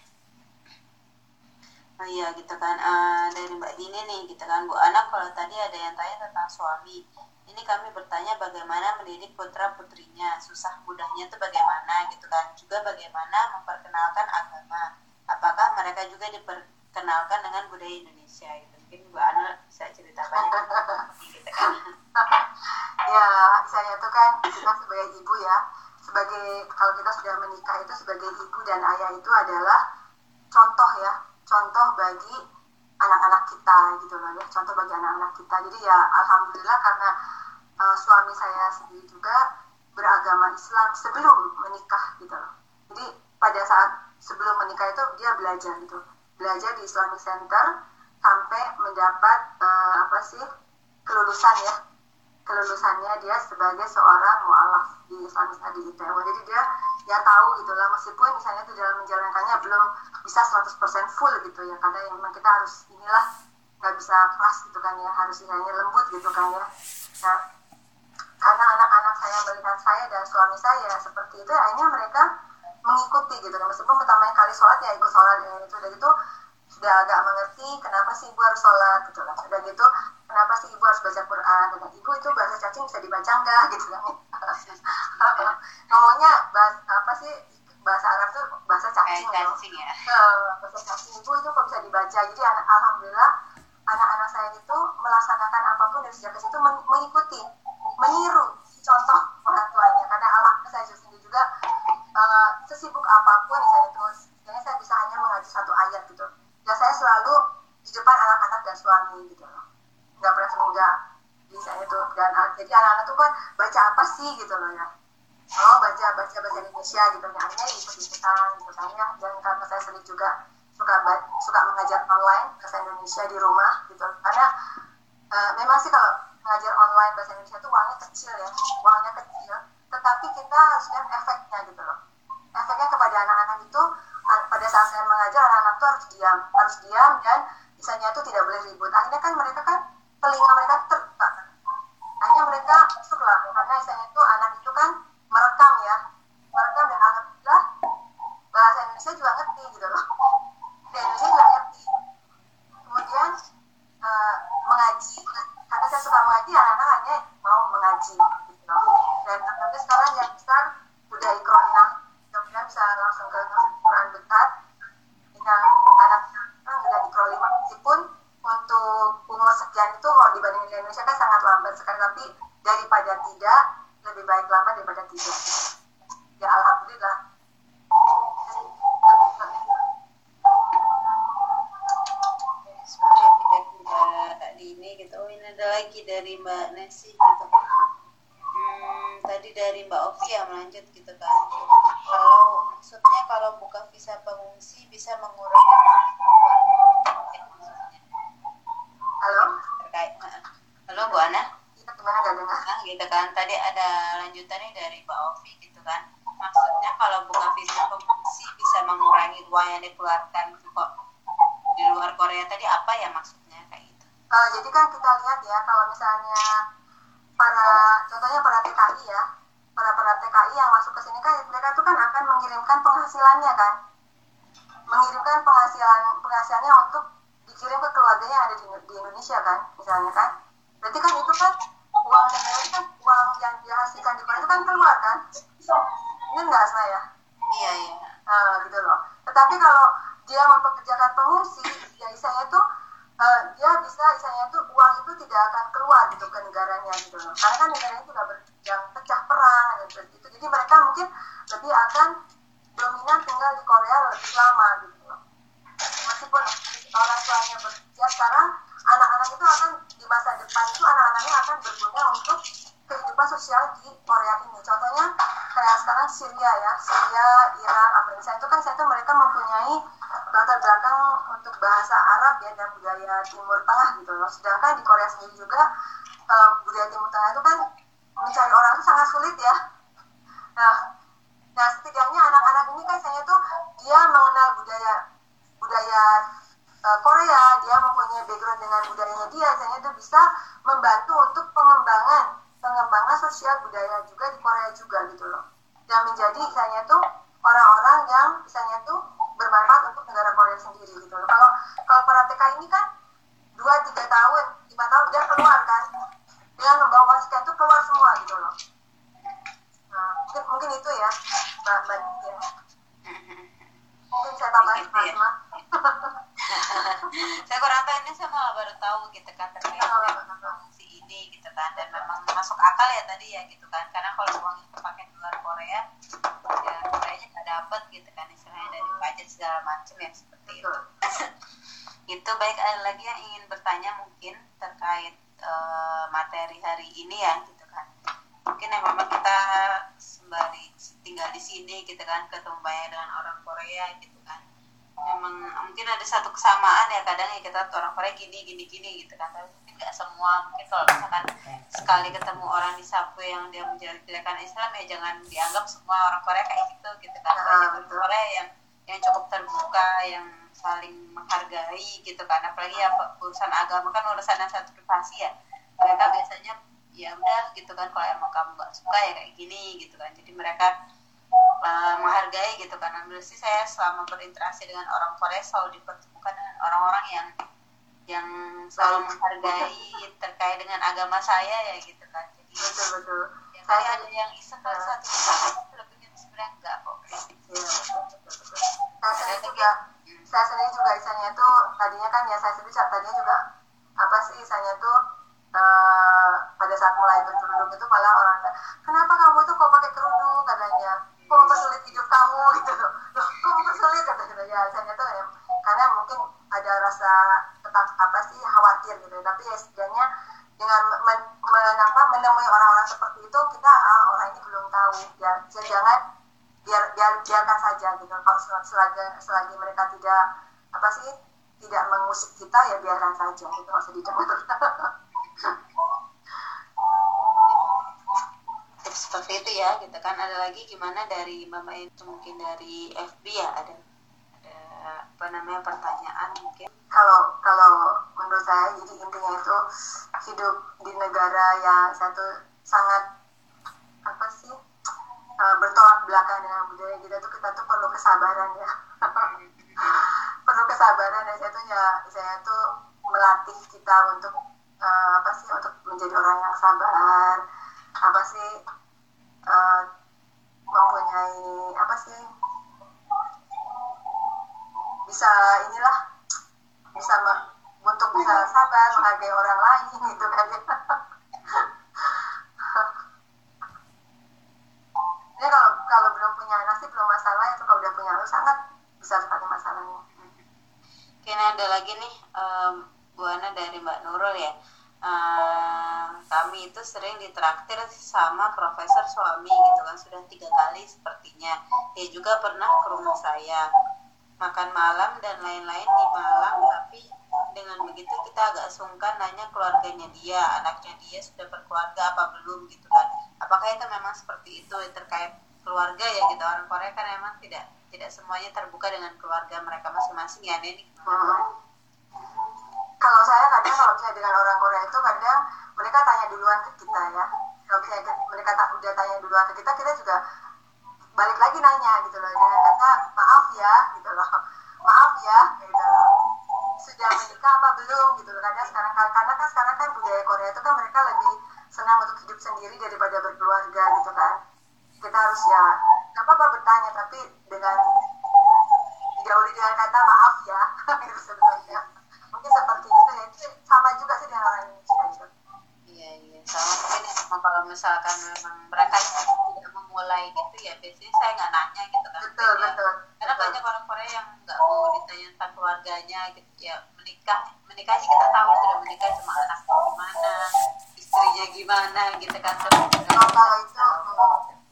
oh iya gitu kan. Eh, dari Mbak Dini nih gitu kan. Bu Anak kalau tadi ada yang tanya tentang suami. Ini kami bertanya bagaimana mendidik putra putrinya. Susah mudahnya itu bagaimana gitu kan. Juga bagaimana memperkenalkan agama. Apakah mereka juga diperkenalkan dengan budaya Indonesia gitu. Mungkin Bu Ana bisa cerita banyak gitu kan ya saya itu kan kita sebagai ibu ya. Sebagai kalau kita sudah menikah itu sebagai ibu dan ayah itu adalah contoh ya contoh bagi anak-anak kita gitu loh ya contoh bagi anak-anak kita. Jadi ya alhamdulillah karena uh, suami saya sendiri juga beragama Islam sebelum menikah gitu loh. Jadi pada saat sebelum menikah itu dia belajar gitu belajar di Islamic Center sampai mendapat uh, apa sih kelulusan ya kelulusannya dia sebagai seorang mualaf di Islamic di Itaewon jadi dia ya tahu gitu lah meskipun misalnya itu dalam menjalankannya belum bisa 100% full gitu ya karena yang memang kita harus inilah nggak bisa keras gitu kan ya harus misalnya lembut gitu kan ya. Nah karena anak-anak saya melihat saya dan suami saya seperti itu akhirnya mereka mengikuti gitu kan. Meskipun pertama kali sholat ya ikut sholat ya, itu udah gitu sudah agak mengerti kenapa sih ibu harus sholat gitu lah. Sudah gitu kenapa sih ibu harus baca Quran? Dan ibu itu bahasa cacing bisa dibaca nggak? Gitu kan. Ngomongnya bahasa apa sih bahasa Arab tuh bahasa cacing, Kayak cacing ya. bahasa cacing. Ibu itu kok bisa dibaca? Jadi alhamdulillah anak-anak saya itu melaksanakan apa pun dari sejak kecil itu mengikuti meniru contoh orang tuanya. Karena Allah saya sendiri juga uh, sesibuk apa pun saya itu. Kan baca apa sih gitu loh ya. Oh baca baca bahasa Indonesia gitu. Ya akhirnya ikut ikutan gitu kan ya. Dan karena saya sendiri juga suka suka mengajar online bahasa Indonesia di rumah gitu. Karena uh, memang sih kalau mengajar online bahasa Indonesia itu uangnya kecil ya. Uangnya kecil tetapi kita harus lihat efeknya gitu loh. Efeknya kepada anak-anak itu pada saat saya mengajar anak-anak itu harus diam. Harus diam dan misalnya itu tidak boleh ribut. Akhirnya kan mereka kan telinga mereka mereka masuklah karena misalnya itu anak itu kan merekam ya merekam dan alhamdulillah bahasa Indonesia juga ngerti gitu loh dan Indonesia juga ngerti kemudian uh, mengaji karena saya suka mengaji anak-anak hanya mau mengaji gitu loh dan alhamdulillah sekarang yang besar udah ikronah mudah-mudahan bisa langsung ke Quran dekat yang anak sekarang udah ikro lima meskipun untuk umur sekian itu kalau dibanding di Indonesia kan sangat lambat sekali tapi daripada tidak lebih baik lama daripada ya kalau misalnya para contohnya para TKI ya para para TKI yang masuk ke sini kan mereka tuh kan akan mengirimkan penghasilannya kan. Mengirimkan penghasilan penghasilannya untuk dikirim ke keluarganya yang ada di, di Indonesia kan misalnya kan. Berarti kan itu kan uang negara itu kan uang yang dihasilkan di Korea itu kan keluar kan? Ini enggak saya iya iya. Nah, gitu loh. Tetapi kalau dia mempekerjakan pengungsi ya isanya itu uh, dia bisa isanya itu uang itu tidak akan keluar gitu ke negaranya gitu loh. Karena kan negaranya juga berjang pecah perang dan seperti itu. Jadi mereka mungkin lebih akan dominan tinggal di Korea lebih lama gitu loh. Meskipun orang tuanya bekerja sekarang anak-anak itu akan di masa depan itu anak-anaknya akan berguna untuk kehidupan sosial di Korea ini. Contohnya kayak sekarang Syria ya Syria Irak Afghanistan itu kan saya itu mereka mempunyai latar belakang untuk bahasa Arab ya dan budaya Timur Tengah gitu loh. Sedangkan di Korea sendiri juga uh, budaya Timur Tengah itu kan mencari orang itu sangat sulit ya. Nah nah setidaknya anak-anak ini kan saya tuh dia mengenal budaya budaya uh, Korea. Dia mempunyai background dengan budayanya dia. Saya itu bisa membantu untuk pengembangan pengembangan sosial budaya juga di Korea juga gitu loh. Dan menjadi misalnya tuh orang-orang yang misalnya tuh bermanfaat untuk negara Korea sendiri gitu loh. Kalau kalau para TK ini kan dua tiga tahun lima tahun dia keluar kan. Dengan membawa sekian tuh keluar semua gitu loh. Nah mungkin mungkin itu ya mbak mbak ya. mungkin saya tambahin Gitu ya. Saya kurang tahu ini saya malah baru tahu gitu kan terkait ini gitu kan. Dan memang masuk akal ya tadi ya gitu kan. Karena kalau uang itu pakai di luar Korea ya kayaknya nggak dapet gitu kan istilahnya. Dari pajak segala macam ya seperti itu. Itu baik. Ada lagi yang ingin bertanya mungkin terkait eh, materi hari ini ya gitu kan. Mungkin yang memang kita sembari tinggal di sini gitu kan ketemu banyak dengan orang Korea gitu kan. Memang mungkin ada satu kesamaan ya kadang ya kita orang Korea gini gini gini gitu kan. tapi nggak semua. Mungkin kalau misalkan sekali ketemu orang di subway yang dia menjelek-jelekan Islam ya jangan dianggap semua orang Korea kayak gitu gitu kan. Ah, banyak orang. Korea yang yang cukup terbuka yang saling menghargai gitu kan. Apalagi ya urusan agama kan urusan yang satu privasi ya. Mereka biasanya ya udah gitu kan kalau emang kamu nggak suka ya kayak gini gitu kan. Jadi mereka uh, menghargai gitu kan. Dan sih saya selama berinteraksi dengan orang Korea selalu dipertemukan dengan orang-orang yang yang selalu menghargai terkait dengan agama saya ya gitu kan. Jadi betul betul. yang kali ada yang iseng kali satu lebihnya sebenarnya enggak kok. Iya, betul, betul, betul. Saya sendiri juga, saya sendiri juga isanya itu tadinya kan ya saya sendiri tadinya juga apa sih isanya itu eh, pada saat mulai berkerudung itu malah orang kenapa kamu tuh kok pakai kerudung? katanya. Kok mempersulit hidup kamu? gitu loh. Kok mempersulit? kata gitu ya saya tuh ya karena mungkin ada rasa tetap apa sih khawatir gitu. Tapi ya setidaknya dengan men, men, apa, menemui orang-orang seperti itu kita ah, orang ini belum tahu. Ya jangan biar biar biarkan saja gitu. Kalau selagi selagi mereka tidak apa sih tidak mengusik kita ya biarkan saja itu nggak didengar. Seperti itu ya gitu kan. Ada lagi gimana dari mama itu mungkin dari FB ya ada apa namanya pertanyaan mungkin kalau kalau menurut saya jadi intinya itu hidup di negara yang satu sangat apa sih uh, bertolak belakang dengan budaya kita tuh kita tuh perlu kesabaran ya. Perlu kesabaran dan saya tuh ya saya tuh melatih kita untuk uh, apa sih untuk menjadi orang yang sabar apa sih uh, mempunyai apa sih bisa inilah bisa untuk bisa sabar menghargai orang lain gitu kan. Ya. ini kalau kalau belum punya anak sih belum masalah. Itu kalau udah punya anak sangat besar sekali masalahnya. Kini ada lagi nih um, Bu Ana dari Mbak Nurul ya. Uh, kami itu sering ditraktir sama profesor suami gitu kan. Sudah tiga kali sepertinya. Dia juga pernah ke rumah saya makan malam dan lain-lain di malam tapi dengan begitu kita agak sungkan nanya keluarganya dia anaknya dia sudah berkeluarga apa belum gitu kan. Apakah itu memang seperti itu terkait keluarga ya gitu? Orang Korea kan memang tidak tidak semuanya terbuka dengan keluarga mereka masing-masing ya ini hmm. kalau saya kadang kalau misalnya dengan orang Korea itu kadang mereka tanya duluan ke kita ya. Kalau misalnya mereka tak udah tanya duluan ke kita kita juga balik lagi nanya gitu loh dengan kata maaf ya gitu loh. Maaf ya gitu loh. Sudah menikah apa belum? gitu loh. Karena sekarang karena kan sekarang kan budaya Korea itu kan mereka lebih senang untuk hidup sendiri daripada berkeluarga gitu kan. Kita harus ya nggak apa-apa bertanya tapi dengan didahului dengan kata maaf ya gitu sebenarnya. Mungkin seperti itu ya. Sama juga sih dengan orang Indonesia gitu. Iya iya. Sama mungkin ya, kalau misalkan memang mereka memulai gitu ya biasanya saya nggak nanya gitu kan. Betul ya. betul. Karena betul. banyak orang Korea yang nggak mau ditanya tentang keluarganya gitu ya. Menikah menikah sih kita tahu sudah menikah cuma anaknya gimana istrinya gimana gitu kan. Oh, kalau itu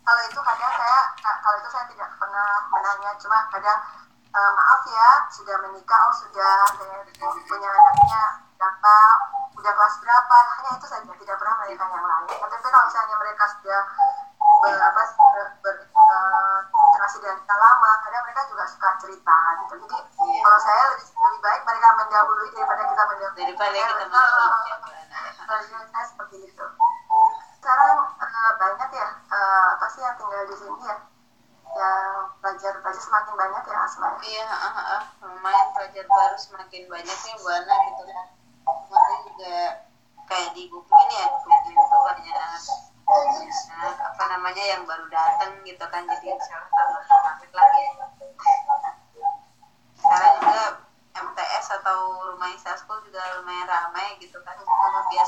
kalau itu kadang saya kalau itu saya tidak pernah menanya. Cuma kadang uh, maaf ya sudah menikah oh sudah punya anaknya berapa udah kelas berapa. Hanya itu saja tidak pernah menanyakan yang lain. Tapi kalau misalnya mereka sudah ber, ber, cerita gitu jadi Iya. kalau saya lebih lebih baik mereka mendahului daripada kita mendahului daripada kita mendahului kalau saya seperti itu sekarang uh, banyak ya uh, apa sih yang tinggal di sini ya yang pelajar pelajar semakin banyak ya Asma ya? Iya, ah, ah, lumayan pelajar baru semakin banyak ya Bu Ana gitu kan. Kemarin juga kayak di Google ya, Google itu banyak banyak apa namanya yang baru datang gitu kan jadi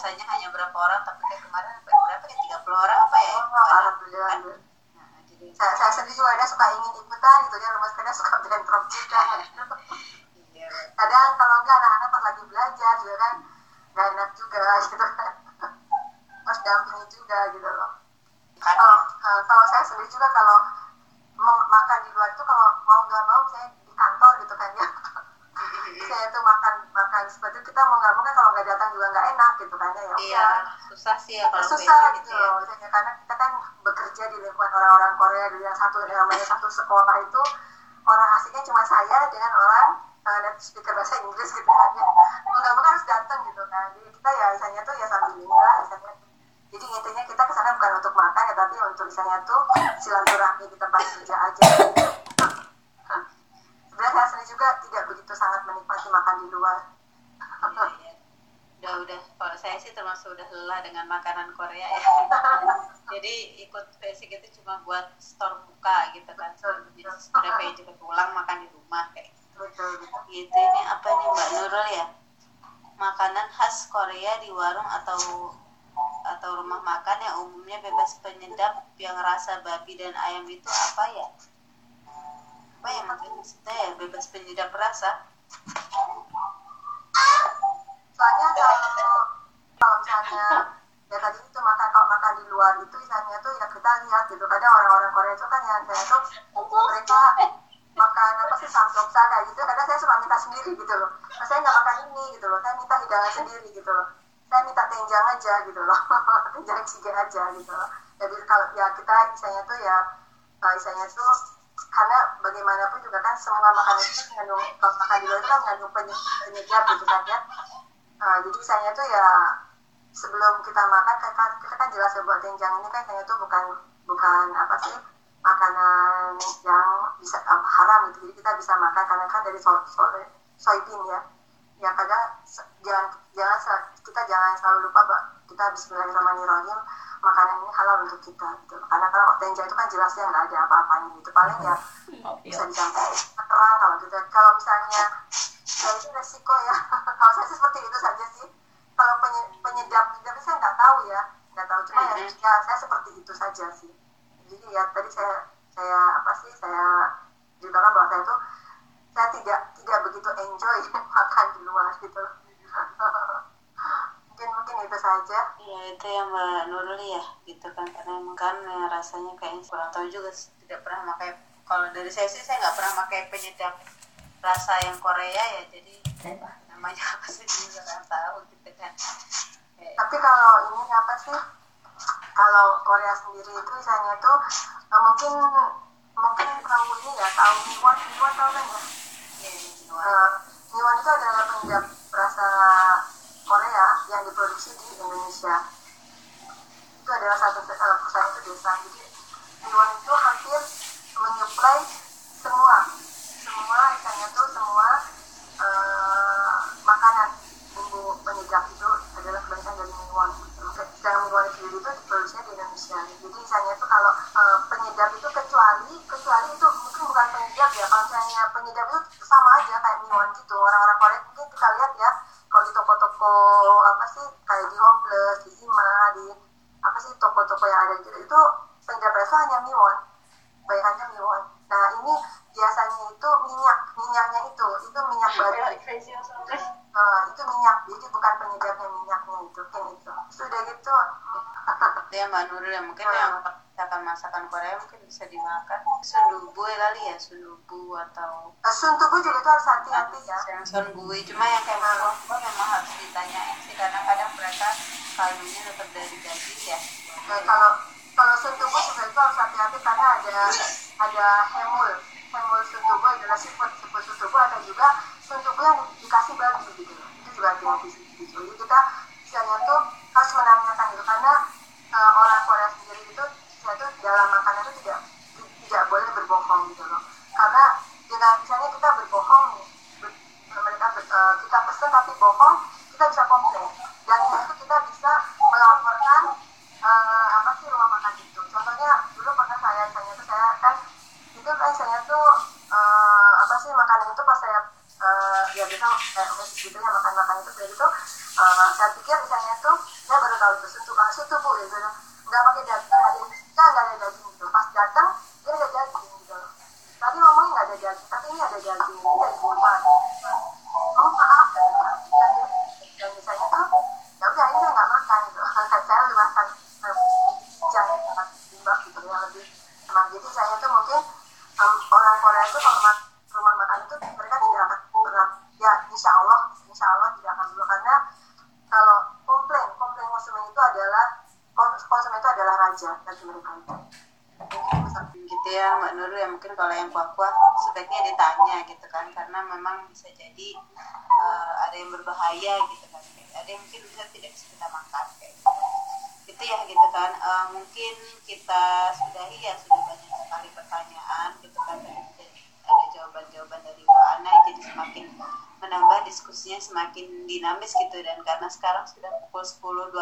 Biasanya hanya berapa orang tapi kayak kemarin berapa ya 30 orang apa ya? Oh, alhamdulillah. Nah, jadi Saya, saya sendiri juga ada suka ingin ikutan gitu ya rumah kadang suka bentrok juga. iya. kadang kalau enggak anak-anak pas lagi belajar juga kan nggak enak juga gitu kan. Harus dampingi juga gitu loh. Kalau uh, kalau saya sendiri juga kalau Iya, susah sih ya kalau susah kayak gitu ya. loh misalnya karena kita kan bekerja di lingkungan orang-orang Korea di yang satu yang namanya satu sekolah itu orang asingnya cuma saya dengan orang uh, native speaker bahasa Inggris gitu kan ya nggak mau kan harus datang gitu kan jadi kita ya misalnya tuh ya sambil inilah misalnya jadi intinya kita ke sana bukan untuk makan ya tapi untuk misalnya tuh silaturahmi di tempat kerja aja gitu. sebenarnya saya sendiri juga tidak begitu sangat menikmati makan di luar Iya, iya. udah udah kalau saya sih termasuk udah lelah dengan makanan Korea ya. Jadi ikut basic itu cuma buat store buka gitu kan. Sudah kayak juga pulang makan di rumah kayak gitu. gitu ini apa nih Mbak Nurul ya? Makanan khas Korea di warung atau atau atau rumah makan yang umumnya bebas penyedap yang rasa babi dan ayam itu apa ya? Apa ya maksudnya ya bebas penyedap rasa misalnya ya tadi itu makan kalau makan di luar itu misalnya tuh ya kita lihat gitu. Kadang orang-orang Korea itu kan yang saya tuh mereka makan apa sih samgyeopsal kayak gitu. Kadang saya suka minta sendiri gitu loh. Nah, saya nggak makan ini gitu loh. Saya minta hidangan sendiri gitu loh. Saya minta tenjang aja gitu loh. Tenjang sige aja gitu loh. Jadi kalau ya kita misalnya tuh ya misalnya tuh karena bagaimanapun juga kan semua makanan itu mengandung kalau makan di luar itu kan mengandung penyedap gitu kan ya. Uh, jadi misalnya tuh ya sebelum kita makan kita, kita kan jelas ya buat tenjang ini kan tuh bukan bukan apa sih makanan yang bisa um, haram gitu. Jadi kita bisa makan karena kan dari so, so, soybean ya. Ya kadang jangan jangan kita jangan selalu lupa bahwa kita Bismillahirrahmanirrahim makanan ini halal untuk kita gitu. Karena kalau tenja itu kan jelasnya nggak ada apa-apanya gitu. Paling ya bisa disampaikan terang kalau kita kalau misalnya ya itu resiko ya kalau saya seperti itu saja sih kalau penyedap tapi saya nggak tahu ya. Nggak tahu. Cuma ya, ya saya seperti itu saja sih. Jadi ya tadi saya saya apa sih saya ceritakan bahwa saya itu saya tidak tidak begitu enjoy makan di luar gitu. Mungkin mungkin itu saja. Ya itu yang mbak Nurul ya gitu kan. Karena emang kan ya, rasanya kayaknya kurang tahu juga tidak pernah pakai kalau dari saya sih saya nggak pernah pakai penyedap rasa yang Korea ya jadi namanya apa sih? Juga nggak tahu gitu kan. Tapi kalau ini apa sih? Kalau Korea sendiri itu misalnya tuh uh, mungkin mungkin tahu ini ya tahu Miwon Miwon tahu kan ya? Uh, Miwon itu adalah penyedap rasa Korea yang diproduksi di Indonesia. Itu adalah satu uh, perusahaan itu desa. Jadi Miwon itu hampir menyuplai semua. Semua misalnya tuh semua uh, makanan. Bumbu penyedap itu adalah kebanyakan dari Miwon sedangkan Miwon sendiri itu diproduksinya di Indonesia jadi misalnya itu kalau uh, penyedap itu kecuali kecuali itu mungkin bukan penyedap ya. Kalau misalnya penyedap itu sama aja kayak Miwon gitu. Orang-orang Korea mungkin kita lihat ya kalau di toko-toko apa sih kayak di Home Plus di Sima di apa sih toko-toko yang ada gitu itu penyedap rasa hanya Miwon bayangannya Miwon nah ini biasanya itu minyak minyaknya itu itu minyak baru. uh, itu minyak jadi bukan penyedapnya minyaknya itu kan itu. Sudah gitu. Ya mbak Nurul ya mungkin yang masakan masakan Korea mungkin bisa dimakan. Sundubu ya kali ya sundubu atau uh, sundubu juga itu harus hati-hati ya. Yang sunbui cuma yang kayak buah memang harus ditanyain sih karena kadang mereka kayunya dapat dari daging ya. Nah, kalau kalau sundubu juga itu harus hati-hati karena ada ada bisa jadi uh, ada yang berbahaya gitu kan. Ada yang mungkin bisa tidak bisa kita makan kayak gitu. Itu ya gitu kan. Uh, mungkin kita sudahi ya sudah banyak sekali pertanyaan gitu kan. Ada jawaban-jawaban dari Bu Ana jadi semakin menambah diskusinya semakin dinamis gitu. Dan karena sekarang sudah pukul 10.20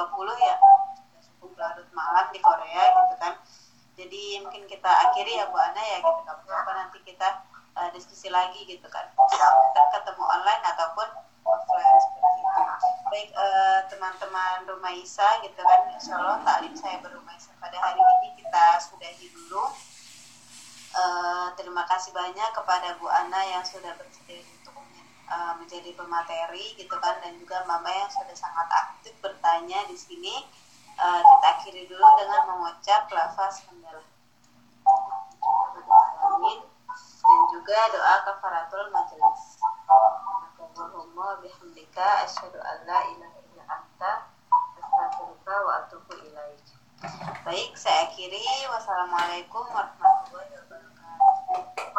ya sudah cukup larut malam di Korea gitu kan. Jadi mungkin kita akhiri ya Bu Ana ya gitu. Kan apa nanti kita uh, diskusi lagi gitu kan. Ketemu online ataupun offline seperti itu. Baik teman-teman bersama Rumah Isa gitu kan Insya Allah taklim saya berumah Isa pada hari ini kita sudahi dulu. Uh, terima kasih banyak kepada Bu Ana yang sudah bersedia untuk uh, menjadi pemateri gitu kan dan juga Mama yang sudah sangat aktif bertanya di sini. Uh, kita akhiri dulu dengan mengucap lafaz hamdalah Amin juga doa kafaratul majelis. Allahumma bihamdika asyhadu an la ilaha illa anta astaghfiruka wa atubu ilaik. Baik, saya akhiri. Wassalamualaikum warahmatullahi wabarakatuh.